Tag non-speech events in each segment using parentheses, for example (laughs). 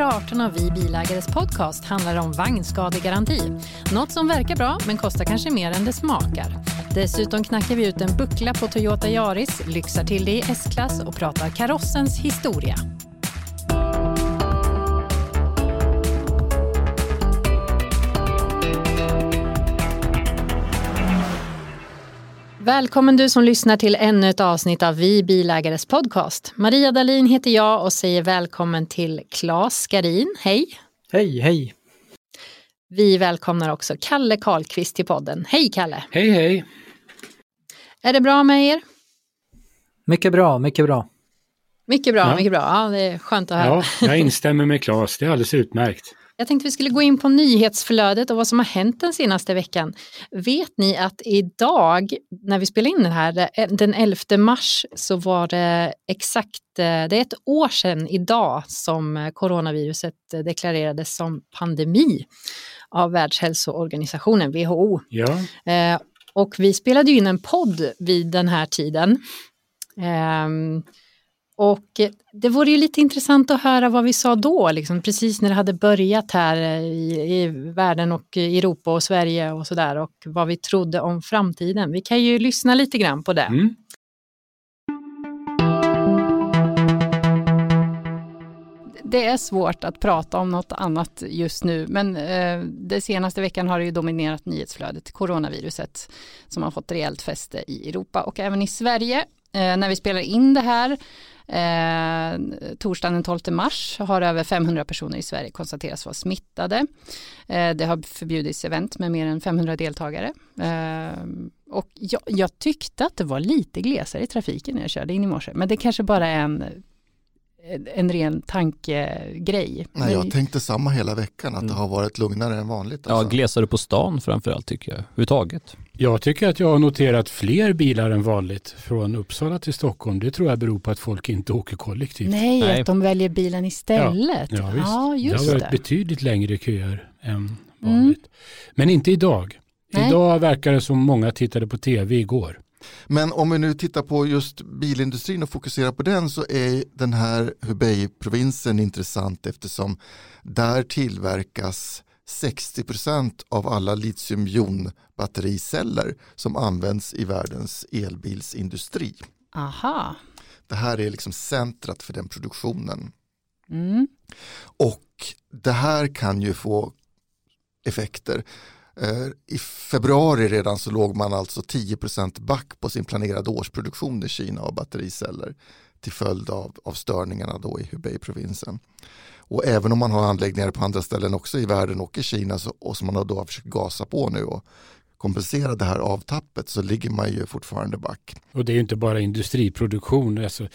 118 av Vi Bilägares podcast handlar om vagnskadegaranti. Något som verkar bra, men kostar kanske mer än det smakar. Dessutom knackar vi ut en buckla på Toyota Yaris, lyxar till det i S-klass och pratar karossens historia. Välkommen du som lyssnar till ännu ett avsnitt av Vi bilägares podcast. Maria Dalin heter jag och säger välkommen till Claes Skarin. Hej! Hej, hej! Vi välkomnar också Kalle Karlqvist till podden. Hej Kalle! Hej, hej! Är det bra med er? Mycket bra, mycket bra. Mycket bra, Ja. mycket bra. Ja, det är skönt att höra. Ja, jag (laughs) instämmer med Claes. Det är alldeles utmärkt. Jag tänkte vi skulle gå in på nyhetsflödet och vad som har hänt den senaste veckan. Vet ni att idag, när vi spelar in den här, den 11 mars, så var det exakt, eh, det är ett år sedan idag som coronaviruset deklarerades som pandemi av Världshälsoorganisationen, WHO. Ja, Eh, och vi spelade ju in en podd vid den här tiden. Och det vore ju lite intressant att höra vad vi sa då, liksom, precis när det hade börjat här i, i världen och i Europa och Sverige och sådär och vad vi trodde om framtiden. Vi kan ju lyssna lite grann på det. mm. Det är svårt att prata om något annat just nu, men eh, det senaste veckan har det ju dominerat nyhetsflödet, coronaviruset, som har fått rejält fäste i Europa och även i Sverige. Eh, när vi spelar in det här, eh, torsdagen den 12 mars, har över 500 personer i Sverige konstaterats vara smittade. Eh, det har förbjudits event med mer än 500 deltagare. Eh, och jag, jag tyckte att det var lite glesare i trafiken när jag körde in i morse, men det kanske bara är en en ren tankegrej. Nej, jag tänkte samma hela veckan, att det har varit lugnare än vanligt. Ja, Alltså. glesare på stan framförallt tycker jag, överhuvudtaget. Jag tycker att jag har noterat fler bilar än vanligt från Uppsala till Stockholm. Det tror jag beror på att folk inte åker kollektivt. Nej, Nej. att de väljer bilen istället. Ja, visst. ja det just har det. varit betydligt längre köer än Mm. vanligt. Men inte idag. Nej. Idag verkar det som många tittade på tv igår. Men om vi nu tittar på just bilindustrin och fokuserar på den så är den här Hubei-provinsen intressant eftersom där tillverkas 60% av alla litiumjonbattericeller som används i världens elbilsindustri. Aha. Det här är liksom centrat för den produktionen. Mm. Och det här kan ju få effekter. Eh, I februari redan så låg man alltså 10% back på sin planerade årsproduktion i Kina av battericeller till följd av, av störningarna då i Hubei-provinsen. Och även om man har anläggningar på andra ställen också i världen och i Kina så, och som man då har försökt gasa på nu och kompensera det här avtappet så ligger man ju fortfarande back. Och det är ju inte bara industriproduktion. Alltså,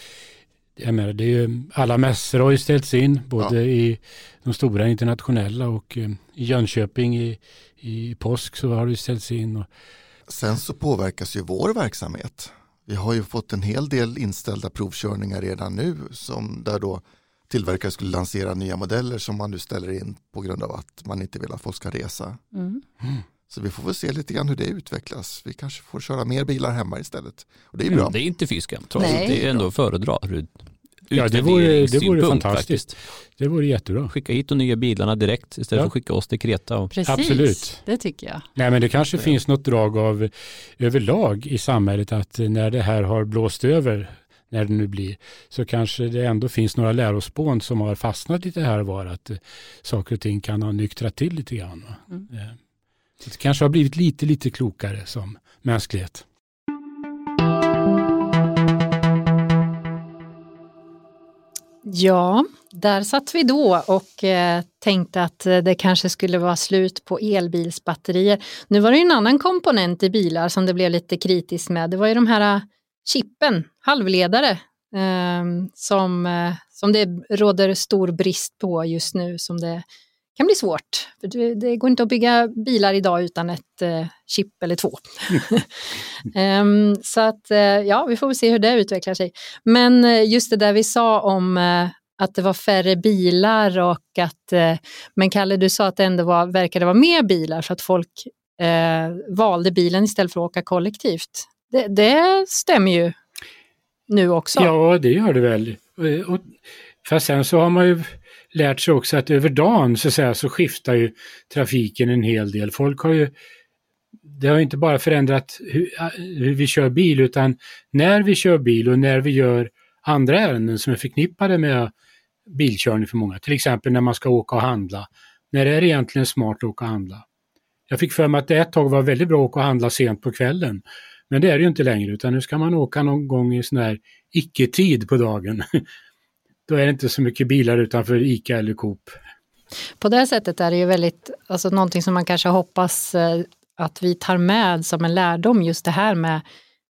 jag menar, det är ju, alla mässor har ju ställts in, både Ja. i de stora internationella och eh, i Jönköping i, i påsk så har det ställts in. Och, Sen så påverkas ju vår verksamhet. Vi har ju fått en hel del inställda provkörningar redan nu som där då tillverkare skulle lansera nya modeller som man nu ställer in på grund av att man inte vill att folk ska resa. Mm. Så vi får väl se lite grann hur det utvecklas. Vi kanske får köra mer bilar hemma istället. Och det är Mm, bra. det är inte fy skam, trots Nej. att det är ändå att föredra Ja, det vore- det vore fantastiskt. faktiskt. det vore jättebra. Skicka hit de nya bilarna direkt istället Ja. för att skicka oss till Kreta. Och, Precis, Absolut. det tycker jag. Nej men det kanske finns något drag av överlag i samhället att när det här har blåst över när det nu blir, så kanske det ändå finns några lärospån som har fastnat lite här och var, att eh, saker och ting kan ha nyktrat till lite grann. Mm. Så det kanske har blivit lite, lite klokare som mänsklighet. Ja, där satt vi då och eh, tänkte att eh, det kanske skulle vara slut på elbilsbatterier. Nu var det en annan komponent i bilar som det blev lite kritiskt med. Det var ju de här eh, chippen, halvledare, eh, som, eh, som det råder stor brist på just nu som det kan bli svårt. För det, går inte att bygga bilar idag utan ett eh, chip eller två. um, (laughs) så att eh, ja, vi får väl se hur det utvecklar sig. Men eh, just det där vi sa om eh, att det var färre bilar och att, men Kalle du sa att det ändå var, verkade vara mer bilar så att folk eh, valde bilen istället för att åka kollektivt. Det, det stämmer ju nu också. Ja, det gör det väl. Och, fast sen så har man ju lärt sig också att över dagen så, säga, så skiftar ju trafiken en hel del. Folk har ju, det har inte bara förändrat hur, hur, vi kör bil utan när vi kör bil och när vi gör andra ärenden som är förknippade med bilkörning för många. Till exempel när man ska åka och handla. När är det egentligen smart att åka och handla? Jag fick för mig att det ett tag var väldigt bra att åka och handla sent på kvällen. Men det är det ju inte längre utan nu ska man åka någon gång i sån här icke-tid på dagen. (laughs) då är det inte så mycket bilar utanför ICA eller Coop. På det sättet är det ju väldigt, alltså någonting som man kanske hoppas eh, att vi tar med som en lärdom, just det här med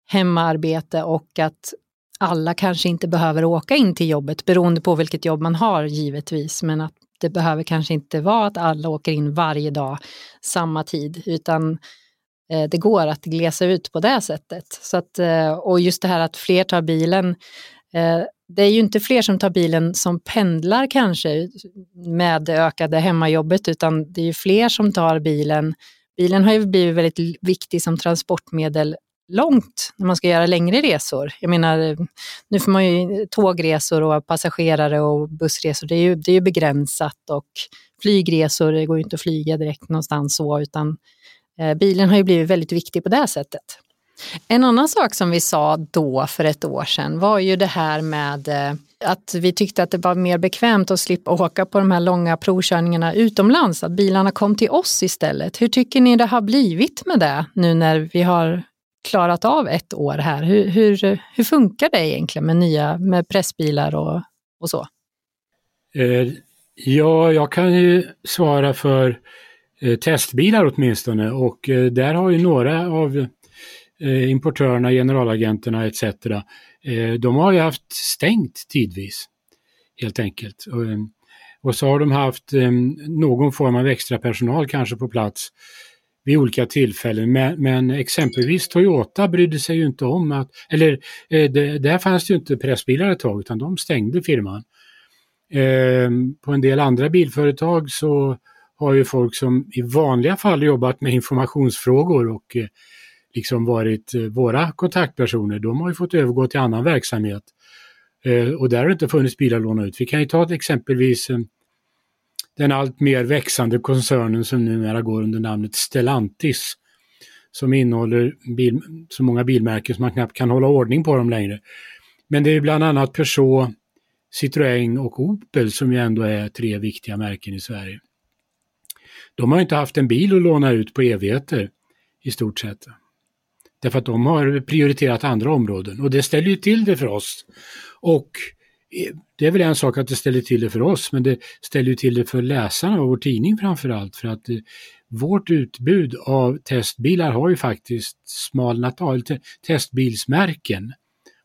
hemarbete och att alla kanske inte behöver åka in till jobbet beroende på vilket jobb man har givetvis, men att det behöver kanske inte vara att alla åker in varje dag samma tid, utan eh, det går att glesa ut på det sättet. Så att, eh, och just det här att fler tar bilen, det är ju inte fler som tar bilen som pendlar kanske med det ökade hemmajobbet, utan det är ju fler som tar bilen. Bilen har ju blivit väldigt viktig som transportmedel långt när man ska göra längre resor. Jag menar, nu får man ju tågresor och passagerare och bussresor, det är ju, det är ju begränsat och flygresor, det går ju inte att flyga direkt någonstans så, utan eh, bilen har ju blivit väldigt viktig på det sättet. En annan sak som vi sa då för ett år sedan var ju det här med eh, att vi tyckte att det var mer bekvämt att slippa åka på de här långa provkörningarna utomlands, att bilarna kom till oss istället. Hur tycker ni det har blivit med det nu när vi har klarat av ett år här? Hur, hur, hur funkar det egentligen med nya med pressbilar och, och så? Eh, ja, jag kan ju svara för eh, testbilar åtminstone och eh, där har ju några av Eh, importörerna, generalagenterna etc. Eh, de har ju haft stängt tidvis helt enkelt. Och, eh, och så har de haft eh, någon form av extra personal kanske på plats vid olika tillfällen. Men, men, exempelvis Toyota brydde sig ju inte om att, eller eh, det, där fanns det ju inte pressbilar ett tag utan de stängde firman. Eh, på en del andra bilföretag så har ju folk som i vanliga fall jobbat med informationsfrågor och eh, liksom varit eh, våra kontaktpersoner, de har ju fått övergå till annan verksamhet. Eh, och där har det inte funnits bilar att låna ut. Vi kan ju ta exempelvis eh, den allt mer växande koncernen som numera går under namnet Stellantis som innehåller bil, så många bilmärken som man knappt kan hålla ordning på dem längre. Men det är bland annat Peugeot, Citroën och Opel som ju ändå är tre viktiga märken i Sverige. De har inte haft en bil att låna ut på evigheter i stort sett. Därför att de har prioriterat andra områden och det ställer ju till det för oss. Och eh, det är väl en sak att det ställer till det för oss, men det ställer ju till det för läsarna av vår tidning framför allt. För att eh, vårt utbud av testbilar har ju faktiskt smalnat av, testbilsmärken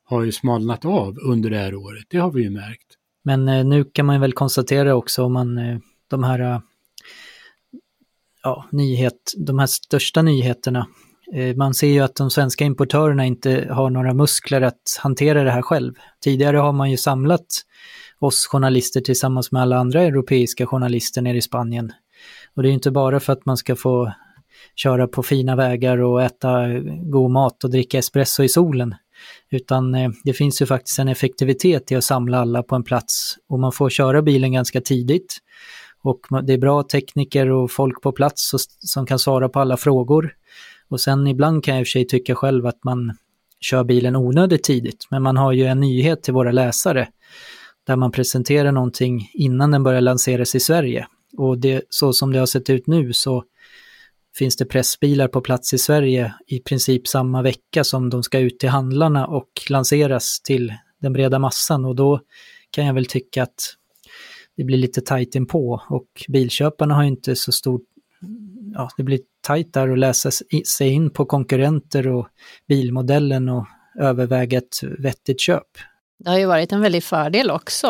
har ju smalnat av under det här året. Det har vi ju märkt. Men eh, nu kan man väl konstatera också om man de här ja, nyhet, de här största nyheterna Eh, man ser ju att de svenska importörerna inte har några muskler att hantera det här själv. Tidigare har man ju samlat oss journalister tillsammans med alla andra europeiska journalister nere i Spanien. Och det är inte bara för att man ska få köra på fina vägar och äta god mat och dricka espresso i solen. Utan eh, det finns ju faktiskt en effektivitet i att samla alla på en plats och man får köra bilen ganska tidigt. Och det är bra tekniker och folk på plats som kan svara på alla frågor. Och sen ibland kan jag i och för sig tycka själv att man kör bilen onödigt tidigt. Men man har ju en nyhet till våra läsare där man presenterar någonting innan den börjar lanseras i Sverige. Och det, så som det har sett ut nu så finns det pressbilar på plats i Sverige i princip samma vecka som de ska ut till handlarna och lanseras till den breda massan och då kan jag väl tycka att det blir lite tajt inpå och bilköparna har inte så stor, ja det blir tajt där att läsa sig in på konkurrenter och bilmodellen och överväga ett vettigt köp. Det har ju varit en väldig fördel också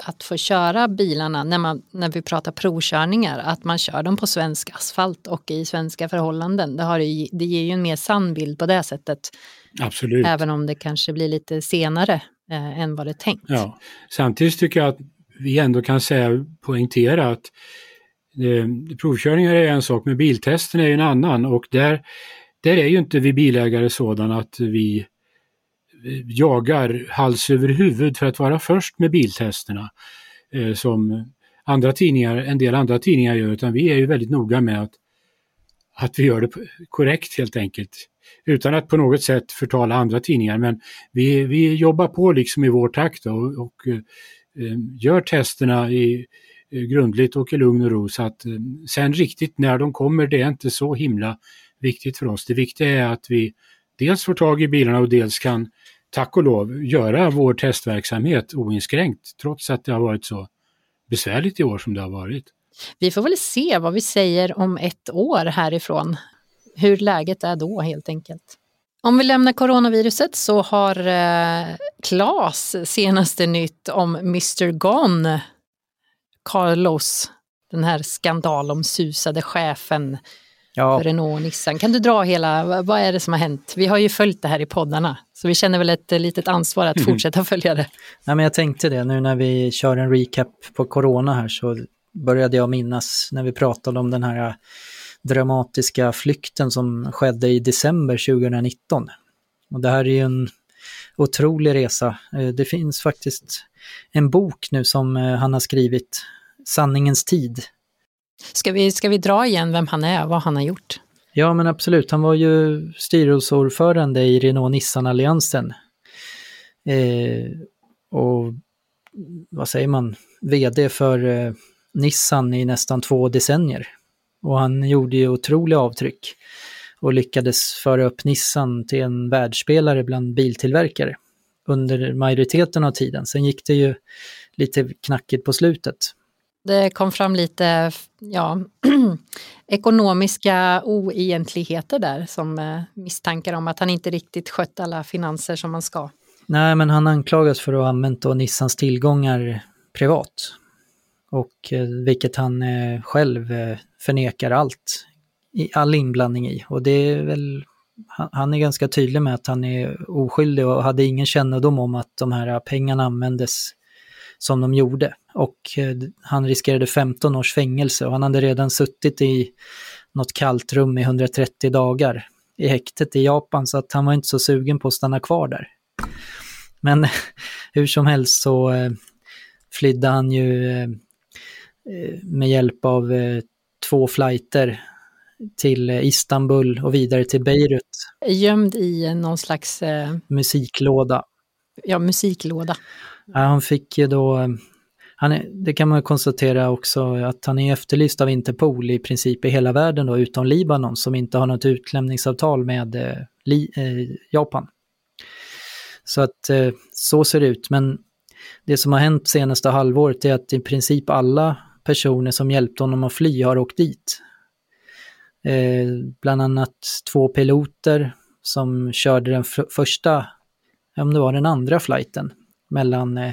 att få köra bilarna när, man, när vi pratar provkörningar, att man kör dem på svensk asfalt och i svenska förhållanden. Det, har, det ger ju en mer sann bild på det sättet. Absolut. Även om det kanske blir lite senare eh, än vad det är tänkt. Ja. Samtidigt tycker jag att vi ändå kan säga, poängtera att Eh, provkörningar är en sak, men biltesten är en annan och där, där är ju inte vi bilägare sådana att vi jagar hals över huvud för att vara först med biltesterna eh, som andra tidningar, en del andra tidningar gör, utan vi är ju väldigt noga med att, att vi gör det korrekt helt enkelt. Utan att på något sätt förtala andra tidningar, men vi, vi jobbar på liksom i vår takt och, och eh, gör testerna i, Eh, grundligt och i lugn och ro så att eh, sen riktigt när de kommer, det är inte så himla viktigt för oss. Det viktiga är att vi dels får tag i bilarna och dels kan, tack och lov, göra vår testverksamhet oinskränkt trots att det har varit så besvärligt i år som det har varit. Vi får väl se vad vi säger om ett år härifrån. Hur läget är då helt enkelt. Om vi lämnar coronaviruset så har eh, Klas senaste nytt om Mr Gone, Carlos, den här skandalomsusade chefen ja. för Renault och Nissan. Kan du dra hela, vad är det som har hänt? Vi har ju följt det här i poddarna, så vi känner väl ett litet ansvar att mm. fortsätta följa det. Nej, men jag tänkte det, nu när vi kör en recap på corona här så började jag minnas när vi pratade om den här dramatiska flykten som skedde i december 2019. Och det här är ju en otrolig resa. Eh, det finns faktiskt en bok nu som eh, han har skrivit, Sanningens tid, Ska vi, ska vi dra igen vem han är, vad han har gjort? Ja men absolut, han var ju styrelseordförande i Renault-Nissan-alliansen. Eh, och vad säger man, vd för eh, Nissan i nästan två decennier. Och han gjorde ju otroliga avtryck och lyckades föra upp Nissan till en världsspelare bland biltillverkare under majoriteten av tiden. Sen gick det ju lite knackigt på slutet. Det kom fram lite ja, (clears throat) ekonomiska oegentligheter där som eh, misstankar om att han inte riktigt skött alla finanser som man ska. Nej, men han anklagas för att ha använt då Nissans tillgångar privat. Och eh, vilket han eh, själv förnekar allt, i, all inblandning i. Och det är väl, han, är ganska tydlig med att han är oskyldig och hade ingen kännedom om att de här pengarna användes som de gjorde. Och eh, han riskerade 15 års fängelse och han hade redan suttit i något kallt rum i 130 dagar i häktet i Japan så att han var inte så sugen på att stanna kvar där. Men (laughs) hur som helst så eh, flydde han ju eh, med hjälp av två flighter till Istanbul och vidare till Beirut. Gömd i någon slags... Musiklåda. Ja, musiklåda. Ja, han fick ju då, han är, det kan man konstatera också, att han är efterlyst av Interpol i princip i hela världen då, utom Libanon som inte har något utlämningsavtal med eh, li, eh, Japan. Så att eh, så ser det ut, men det som har hänt senaste halvåret är att i princip alla personer som hjälpte honom att fly har åkt dit. Eh, bland annat två piloter som körde den första, om det var den andra flighten, mellan eh,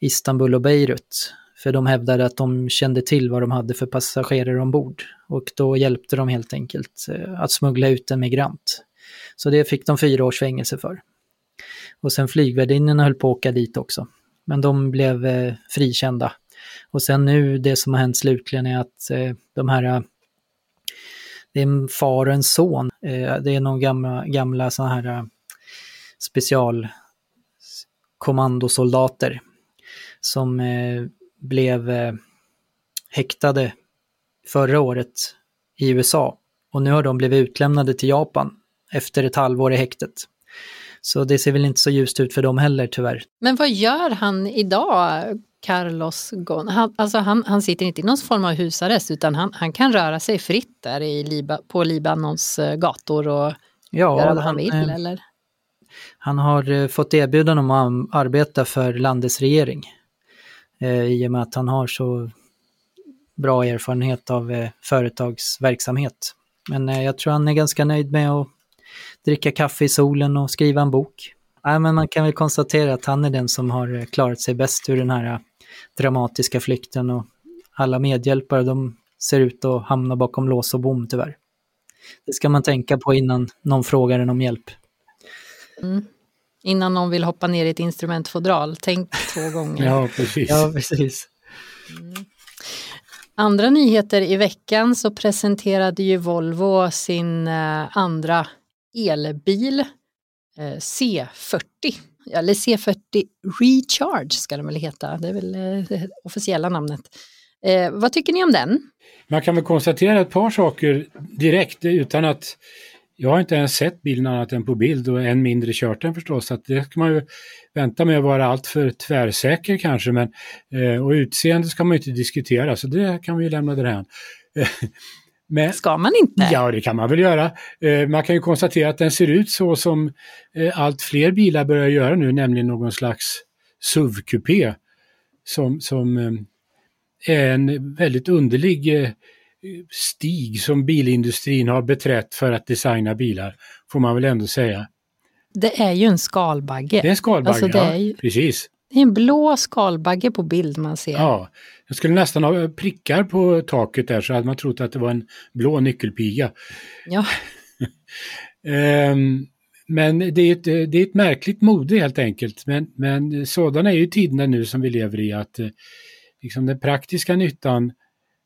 Istanbul och Beirut. För de hävdade att de kände till vad de hade för passagerare ombord. Och då hjälpte de helt enkelt eh, att smuggla ut en migrant. Så det fick de fyra års fängelse för. Och sen flygvärdinnorna höll på att åka dit också. Men de blev eh, frikända. Och sen nu det som har hänt slutligen är att eh, de här det är en far och en son. Eh, det är någon gamla, gamla sådana här eh, specialkommandosoldater. som eh, blev häktade förra året i USA och nu har de blivit utlämnade till Japan efter ett halvår i häktet. Så det ser väl inte så ljust ut för dem heller tyvärr. Men vad gör han idag, Carlos Gon? Han, alltså han, han sitter inte i någon form av husarrest utan han, han kan röra sig fritt där i Liba, på Libanons eh, gator och Ja, göra vad han vill eh, eller? Han har eh, fått erbjudande om att arbeta för landets regering. Eh, I och med att han har så bra erfarenhet av eh, företagsverksamhet. Men eh, jag tror han är ganska nöjd med att dricka kaffe i solen och skriva en bok. Nej, men man kan väl konstatera att han är den som har klarat sig bäst ur den här dramatiska flykten och alla medhjälpare de ser ut att hamna bakom lås och bom tyvärr. Det ska man tänka på innan någon frågar en om hjälp. Mm. Innan någon vill hoppa ner i ett instrumentfodral, tänk två (laughs) gånger. Ja, precis. Ja, precis. Andra nyheter i veckan så presenterade ju Volvo sin eh, andra elbil eh, C40. Eller C40 Recharge ska den väl heta, det är väl det officiella namnet. Eh, vad tycker ni om den? Man kan väl konstatera ett par saker direkt eh, utan att jag har inte ens sett bilen annat än på bild och än mindre kört den förstås. Så att det ska man ju vänta med att vara alltför tvärsäker kanske. Men, eh, och utseende ska man ju inte diskutera så det kan vi ju lämna därhän. (laughs) Men, Ska man inte? Ja, det kan man väl göra. Eh, man kan ju konstatera att den ser ut så som eh, allt fler bilar börjar göra nu, nämligen någon slags SUV-kupé. Som, som eh, är en väldigt underlig stig som bilindustrin har beträtt för att designa bilar, får man väl ändå säga. Det är ju en skalbagge. Det är en skalbagge, Alltså, ju- ja, precis. Det är en blå skalbagge på bild man ser. Ja, jag skulle nästan ha prickar på taket där så hade man trott att det var en blå nyckelpiga. Ja. (laughs) Ehm, men det är, ett, det är ett märkligt mode helt enkelt. Men, men sådana är ju tiderna nu som vi lever i att eh, liksom den praktiska nyttan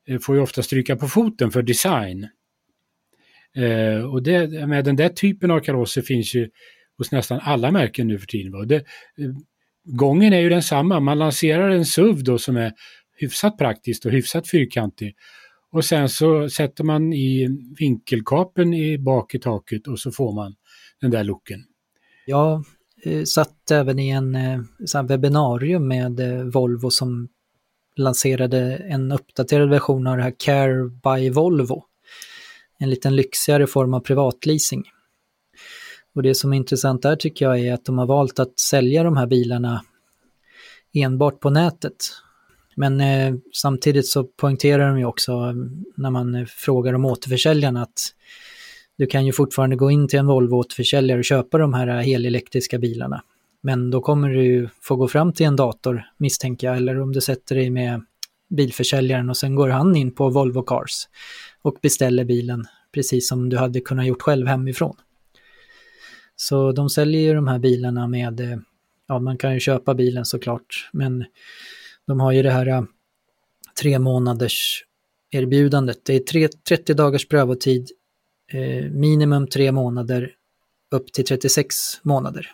eh, får ju ofta stryka på foten för design. Eh, och det, med den där typen av karosser finns ju hos nästan alla märken nu för tiden. Det, eh, gången är ju densamma, man lanserar en SUV då som är hyfsat praktiskt och hyfsat fyrkantig. Och sen så sätter man i vinkelkapen i bak i taket och så får man den där looken. Jag eh, satt även i en eh, sån webbinarium med eh, Volvo som lanserade en uppdaterad version av det här Care by Volvo. En liten lyxigare form av privatleasing. Och det som är intressant där tycker jag är att de har valt att sälja de här bilarna enbart på nätet. Men eh, samtidigt så poängterar de ju också eh, när man eh, frågar om återförsäljarna att du kan ju fortfarande gå in till en Volvo återförsäljare och köpa de här eh, helelektriska bilarna. Men då kommer du ju få gå fram till en dator misstänker jag, eller om du sätter dig med bilförsäljaren och sen går han in på Volvo Cars och beställer bilen precis som du hade kunnat gjort själv hemifrån. Så de säljer ju de här bilarna med, eh, ja man kan ju köpa bilen såklart, men de har ju det här eh, tre månaders erbjudandet. Det är tre, 30 dagars prövotid, eh, minimum tre månader upp till 36 månader.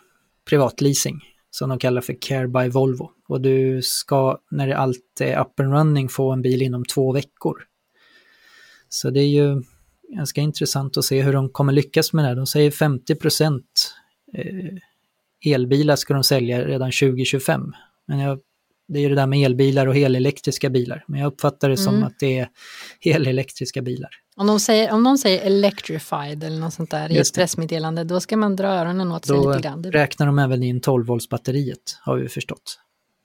Privatleasing, som de kallar för Care by Volvo. Och du ska, när allt är up and running, få en bil inom två veckor. Så det är ju ganska intressant att se hur de kommer lyckas med det här. De säger 50 procent eh, elbilar ska de sälja redan 2025. Men jag, det är ju det där med elbilar och helelektriska bilar. Men jag uppfattar det som Mm. att det är helelektriska bilar. Om, de säger, om någon säger electrified eller något sånt där i ett pressmeddelande, då ska man dra öronen åt sig Då lite grann. Det- räknar de även in 12 volts batteriet, har vi förstått.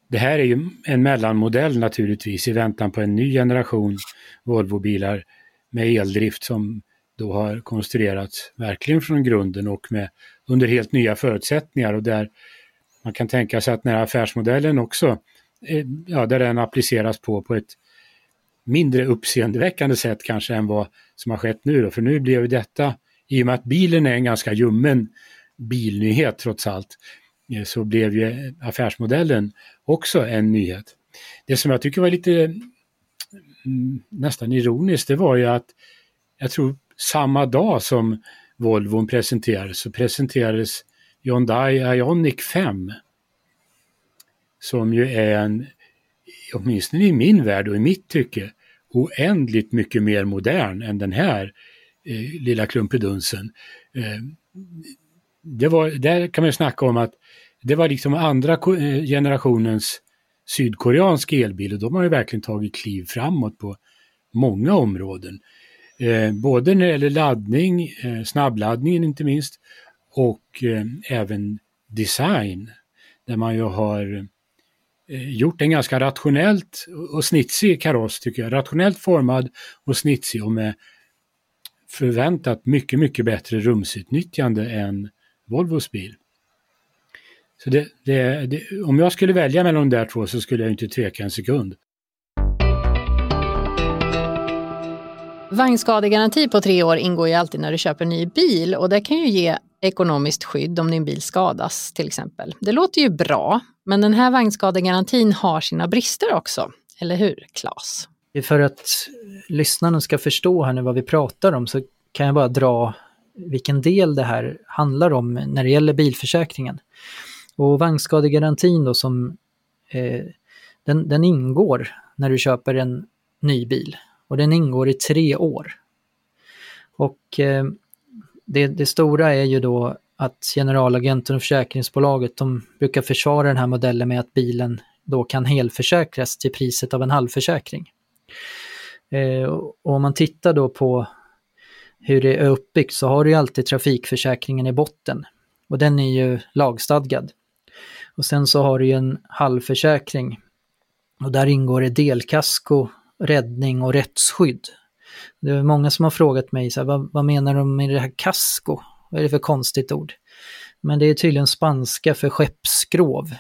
Det här är ju en mellanmodell naturligtvis i väntan på en ny generation Volvobilar med eldrift som då har konstruerats verkligen från grunden och med under helt nya förutsättningar och där man kan tänka sig att när affärsmodellen också, eh, ja, där den appliceras på på ett mindre uppseendeväckande sätt kanske än vad som har skett nu då. För nu blev ju detta, i och med att bilen är en ganska ljummen bilnyhet trots allt, eh, så blev ju affärsmodellen också en nyhet. Det som jag tycker var lite Mm, nästan ironiskt, det var ju att jag tror samma dag som Volvon presenterades så presenterades Hyundai Ioniq 5. Som ju är en, åtminstone i min värld och i mitt tycke, oändligt mycket mer modern än den här eh, lilla klumpedunsen. Eh, det var, där kan man ju snacka om att det var liksom andra eh, generationens sydkoreansk elbil och de har ju verkligen tagit kliv framåt på många områden. Eh, både när det gäller laddning, eh, snabbladdningen inte minst, och eh, även design. Där man ju har eh, gjort en ganska rationellt och snitsig kaross tycker jag. Rationellt formad och snitsig och med förväntat mycket, mycket bättre rumsutnyttjande än Volvos bil. Så det, det, det, om jag skulle välja mellan de där två så skulle jag inte tveka en sekund. Vagnskadegaranti på tre år ingår ju alltid när du köper en ny bil och det kan ju ge ekonomiskt skydd om din bil skadas till exempel. Det låter ju bra, men den här vagnskadegarantin har sina brister också. Eller hur, Claes? För att lyssnarna ska förstå här nu vad vi pratar om så kan jag bara dra vilken del det här handlar om när det gäller bilförsäkringen. Och vagnskadegarantin då som eh, den, den ingår när du köper en ny bil och den ingår i tre år. Och eh, det, det stora är ju då att generalagenten och försäkringsbolaget de brukar försvara den här modellen med att bilen då kan helförsäkras till priset av en halvförsäkring. Eh, och om man tittar då på hur det är uppbyggt så har du ju alltid trafikförsäkringen i botten och den är ju lagstadgad. Och sen så har du ju en halvförsäkring och där ingår det delkasko, räddning och rättsskydd. Det är många som har frågat mig, så här, vad, vad menar de med det här kasko? Vad är det för konstigt ord? Men det är tydligen spanska för skeppsskrov.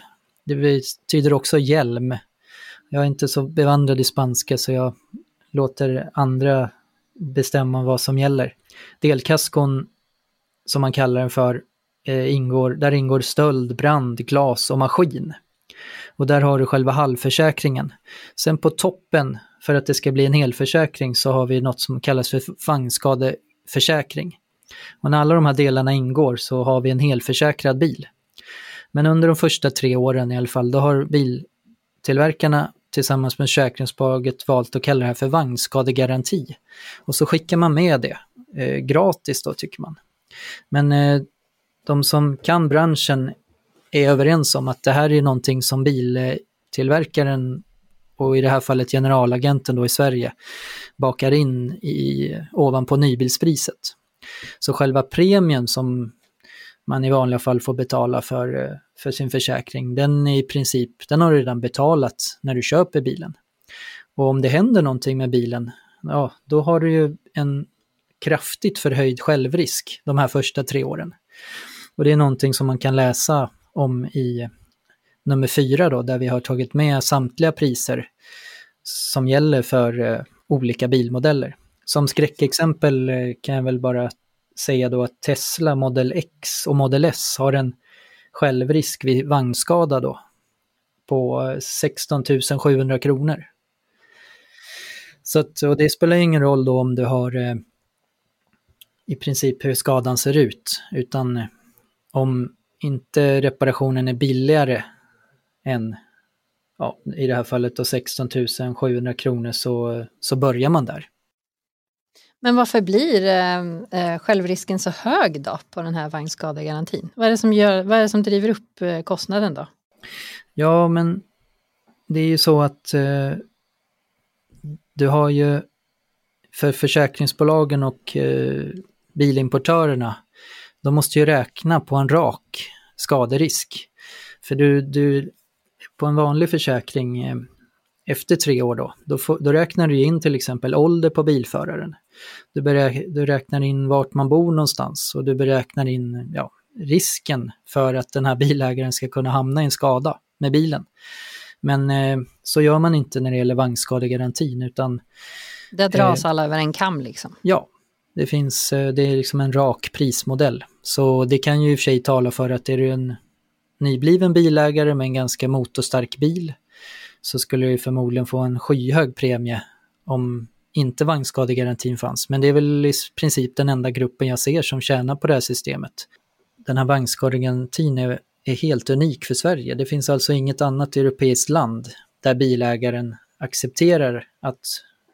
Det betyder också hjälm. Jag är inte så bevandrad i spanska så jag låter andra bestämma vad som gäller. Delkaskon, som man kallar den för, Eh, ingår, där ingår stöld, brand, glas och maskin. Och där har du själva halvförsäkringen. Sen på toppen, för att det ska bli en helförsäkring, så har vi något som kallas för vagnskadeförsäkring. Och när alla de här delarna ingår så har vi en helförsäkrad bil. Men under de första tre åren i alla fall, då har biltillverkarna tillsammans med försäkringsbolaget valt att kalla det här för vagnskadegaranti. Och så skickar man med det, eh, gratis då tycker man. Men eh, de som kan branschen är överens om att det här är någonting som biltillverkaren och i det här fallet generalagenten då i Sverige bakar in i, ovanpå nybilspriset. Så själva premien som man i vanliga fall får betala för, för sin försäkring, den är i princip, den har du redan betalat när du köper bilen. Och om det händer någonting med bilen, ja, då har du ju en kraftigt förhöjd självrisk de här första tre åren. Och det är någonting som man kan läsa om i nummer fyra då, där vi har tagit med samtliga priser som gäller för eh, olika bilmodeller. Som skräckexempel eh, kan jag väl bara säga då att Tesla Model X och Model S har en självrisk vid vagnskada då på eh, 16 700 kronor. Så att, och det spelar ingen roll då om du har eh, i princip hur skadan ser ut, utan eh, om inte reparationen är billigare än, ja, i det här fallet då 16 700 kronor så, så börjar man där. Men varför blir eh, självrisken så hög då på den här vagnskadegarantin? Vad är det som, gör, vad är det som driver upp eh, kostnaden då? Ja, men det är ju så att eh, du har ju för försäkringsbolagen och eh, bilimportörerna, de måste ju räkna på en rak skaderisk. För du, du på en vanlig försäkring eh, efter tre år då, då, får, då, räknar du in till exempel ålder på bilföraren. Du, beräk, du räknar in vart man bor någonstans och du beräknar in ja, risken för att den här bilägaren ska kunna hamna i en skada med bilen. Men eh, så gör man inte när det gäller vagnskadegarantin utan... Det dras eh, alla över en kam liksom? Ja, det finns, eh, det är liksom en rak prismodell. Så det kan ju i och för sig tala för att är du en nybliven bilägare med en ganska motorstark bil så skulle du förmodligen få en skyhög premie om inte vagnskadegarantin fanns. Men det är väl i princip den enda gruppen jag ser som tjänar på det här systemet. Den här vagnskadegarantin är, är helt unik för Sverige. Det finns alltså inget annat europeiskt land där bilägaren accepterar att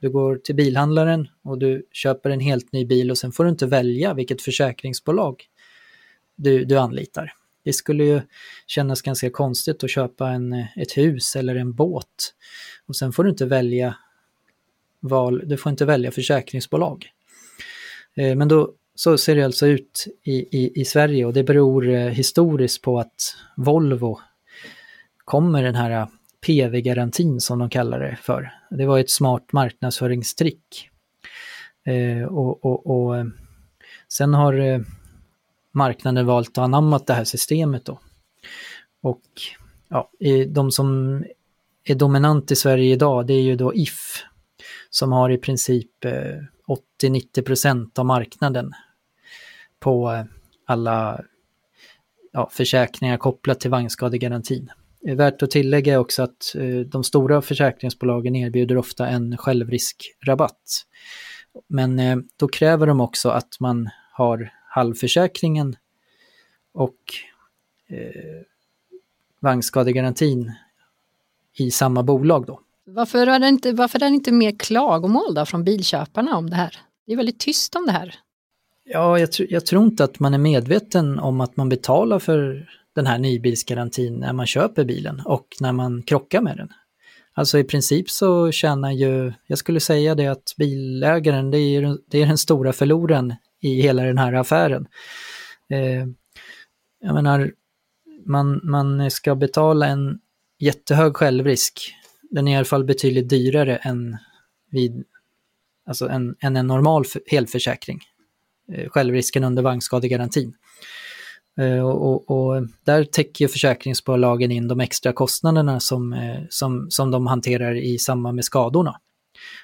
du går till bilhandlaren och du köper en helt ny bil och sen får du inte välja vilket försäkringsbolag du, du anlitar. Det skulle ju kännas ganska konstigt att köpa en, ett hus eller en båt och sen får du inte välja val, du får inte välja försäkringsbolag. Eh, men då, så ser det alltså ut i, i, i Sverige och det beror eh, historiskt på att Volvo kommer den här PV-garantin som de kallar det för. Det var ett smart marknadsföringstrick. Eh, och, och, och, eh, sen har eh, marknaden valt att anamma det här systemet då. Och ja, de som är dominant i Sverige idag det är ju då If som har i princip eh, 80-90% av marknaden på alla ja, försäkringar kopplat till vagnskadegarantin. Är värt att tillägga också att eh, de stora försäkringsbolagen erbjuder ofta en självriskrabatt. Men eh, då kräver de också att man har halvförsäkringen och eh, vagnskadegarantin i samma bolag då. Varför är, det inte, varför är det inte mer klagomål då från bilköparna om det här? Det är väldigt tyst om det här. Ja, jag, tr jag tror inte att man är medveten om att man betalar för den här nybilsgarantin när man köper bilen och när man krockar med den. Alltså i princip så tjänar ju, jag skulle säga det att bilägaren, det är, det är den stora förloraren i hela den här affären. Eh, jag menar, man, man ska betala en jättehög självrisk. Den är i alla fall betydligt dyrare än, vid, alltså en, än en normal helförsäkring. Eh, självrisken under vagnskadegarantin. Eh, och, och, där täcker försäkringsbolagen in de extra kostnaderna som, eh, som, som de hanterar i samband med skadorna.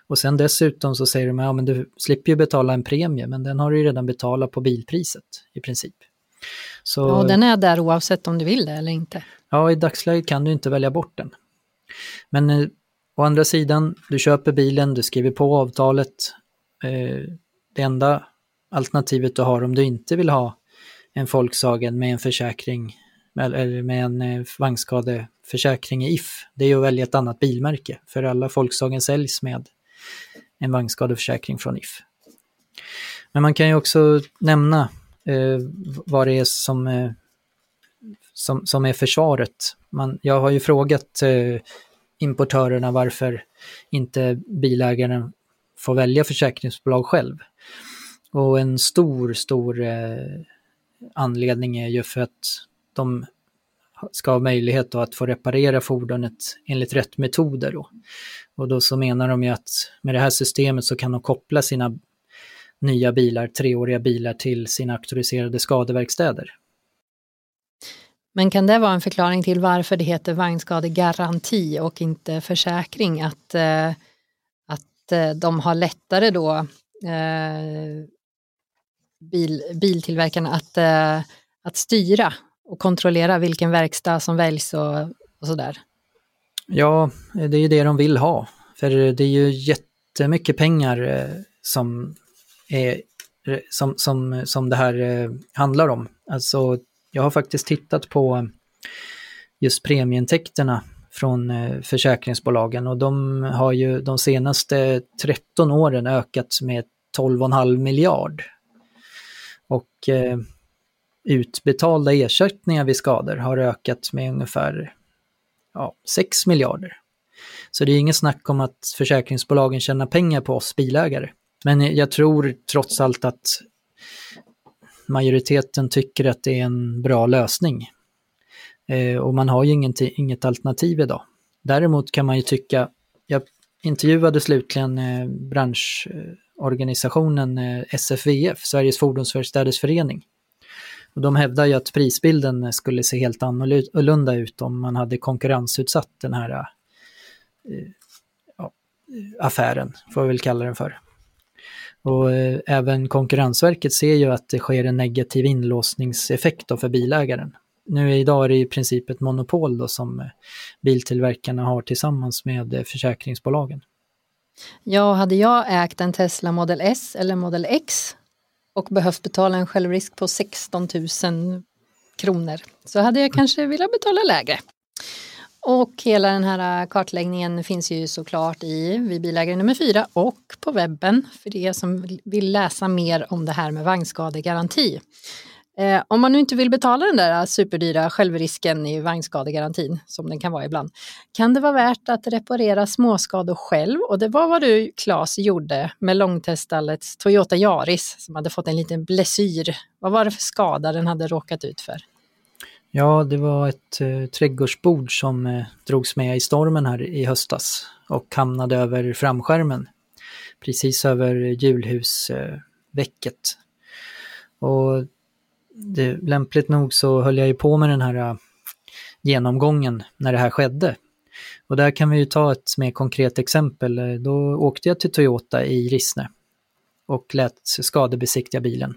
Och sen dessutom så säger de, ja men du slipper ju betala en premie, men den har du ju redan betalat på bilpriset i princip. Så, ja, den är där oavsett om du vill det eller inte. Ja, i dagsläget kan du inte välja bort den. Men eh, å andra sidan, du köper bilen, du skriver på avtalet. Eh, det enda alternativet du har om du inte vill ha en Volkswagen med en försäkring eller med en eh, vagnskadeförsäkring i If, det är att välja ett annat bilmärke. För alla Volkswagen säljs med en vagnskadeförsäkring från If. Men man kan ju också nämna eh, vad det är som, eh, som, som är försvaret. Man, jag har ju frågat eh, importörerna varför inte bilägaren får välja försäkringsbolag själv. Och en stor, stor eh, anledning är ju för att de ska ha möjlighet att få reparera fordonet enligt rätt metoder. Då. Och då så menar de ju att med det här systemet så kan de koppla sina nya bilar, treåriga bilar, till sina auktoriserade skadeverkstäder. Men kan det vara en förklaring till varför det heter vagnskadegaranti och inte försäkring? Att, eh, att eh, de har lättare då, eh, bil, biltillverkarna, att, eh, att styra och kontrollera vilken verkstad som väljs och, och sådär? Ja, det är ju det de vill ha. För det är ju jättemycket pengar eh, som, är, eh, som, som, som det här eh, handlar om. Alltså, jag har faktiskt tittat på just premieintäkterna från försäkringsbolagen och de har ju de senaste 13 åren ökat med 12,5 miljard. Och eh, utbetalda ersättningar vid skador har ökat med ungefär ja, 6 miljarder. Så det är inget snack om att försäkringsbolagen tjänar pengar på oss bilägare. Men jag tror trots allt att majoriteten tycker att det är en bra lösning. Eh, och man har ju inget, inget alternativ idag. Däremot kan man ju tycka, jag intervjuade slutligen eh, branschorganisationen eh, organisationen eh, SFVF, Sveriges Fordonsverkstäders Förening. Och de hävdar ju att prisbilden skulle se helt annorlunda ut om man hade konkurrensutsatt den här eh, ja, affären, får vi väl kalla den för. Och eh, även Konkurrensverket ser ju att det sker en negativ inlåsningseffekt för bilägaren. Nu idag är det i princip ett monopol då som biltillverkarna har tillsammans med försäkringsbolagen. Ja, hade jag ägt en Tesla Model S eller Model X och behövt betala en självrisk på 16 000 kronor så hade jag kanske velat betala lägre. Och hela den här äh, kartläggningen finns ju såklart i vid bilägare nummer fyra och på webben för er som vill läsa mer om det här med vagnskadegaranti. Eh, om man nu inte vill betala den där superdyra självrisken i vagnskadegarantin, som den kan vara ibland, kan det vara värt att reparera småskador själv. Och det var vad du, Claes, gjorde med långteststallets Toyota Yaris som hade fått en liten blessyr. Vad var det för skada den hade råkat ut för? Ja, det var ett eh, trädgårdsbord som eh, drogs med i stormen här i höstas och hamnade över framskärmen, precis över hjulhusväcket. och det, lämpligt nog så höll jag ju på med den här äh, genomgången när det här skedde. Och där kan vi ju ta ett mer konkret exempel. Äh, då åkte jag till Toyota i Rissne och lät skadebesiktiga bilen.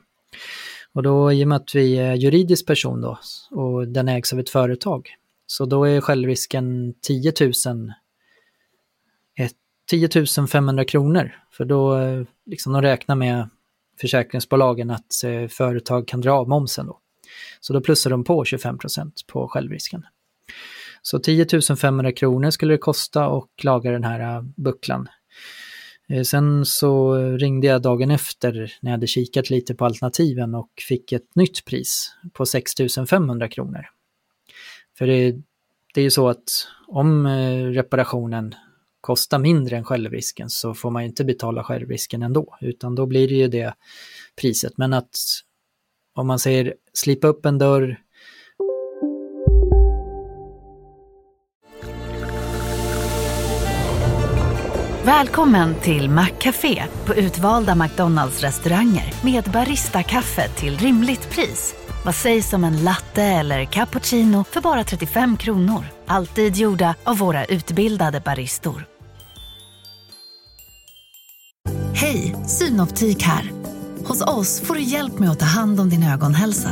Och då i och med att vi är juridisk person då och den ägs av ett företag, så då är självrisken 10 000 10 500 kronor. För då äh, liksom de räknar med försäkringsbolagen att eh, företag kan dra av momsen då. Så då plussar de på 25% på självrisken. Så 10 500 kronor skulle det kosta och laga den här eh, bucklan. Eh, sen så ringde jag dagen efter när jag hade kikat lite på alternativen och fick ett nytt pris på 6 500 kronor. För det, det är ju så att om reparationen kostar mindre än självrisken så får man inte betala självrisken ändå, utan då blir det ju det priset. Men att om man säger slipa upp en dörr, Välkommen till Maccafé på utvalda McDonalds restauranger med Baristakaffe till rimligt pris. Vad sägs om en latte eller cappuccino för bara 35 kronor? Alltid gjorda av våra utbildade baristor. Hej, Synoptik här. Hos oss får du hjälp med att ta hand om din ögonhälsa.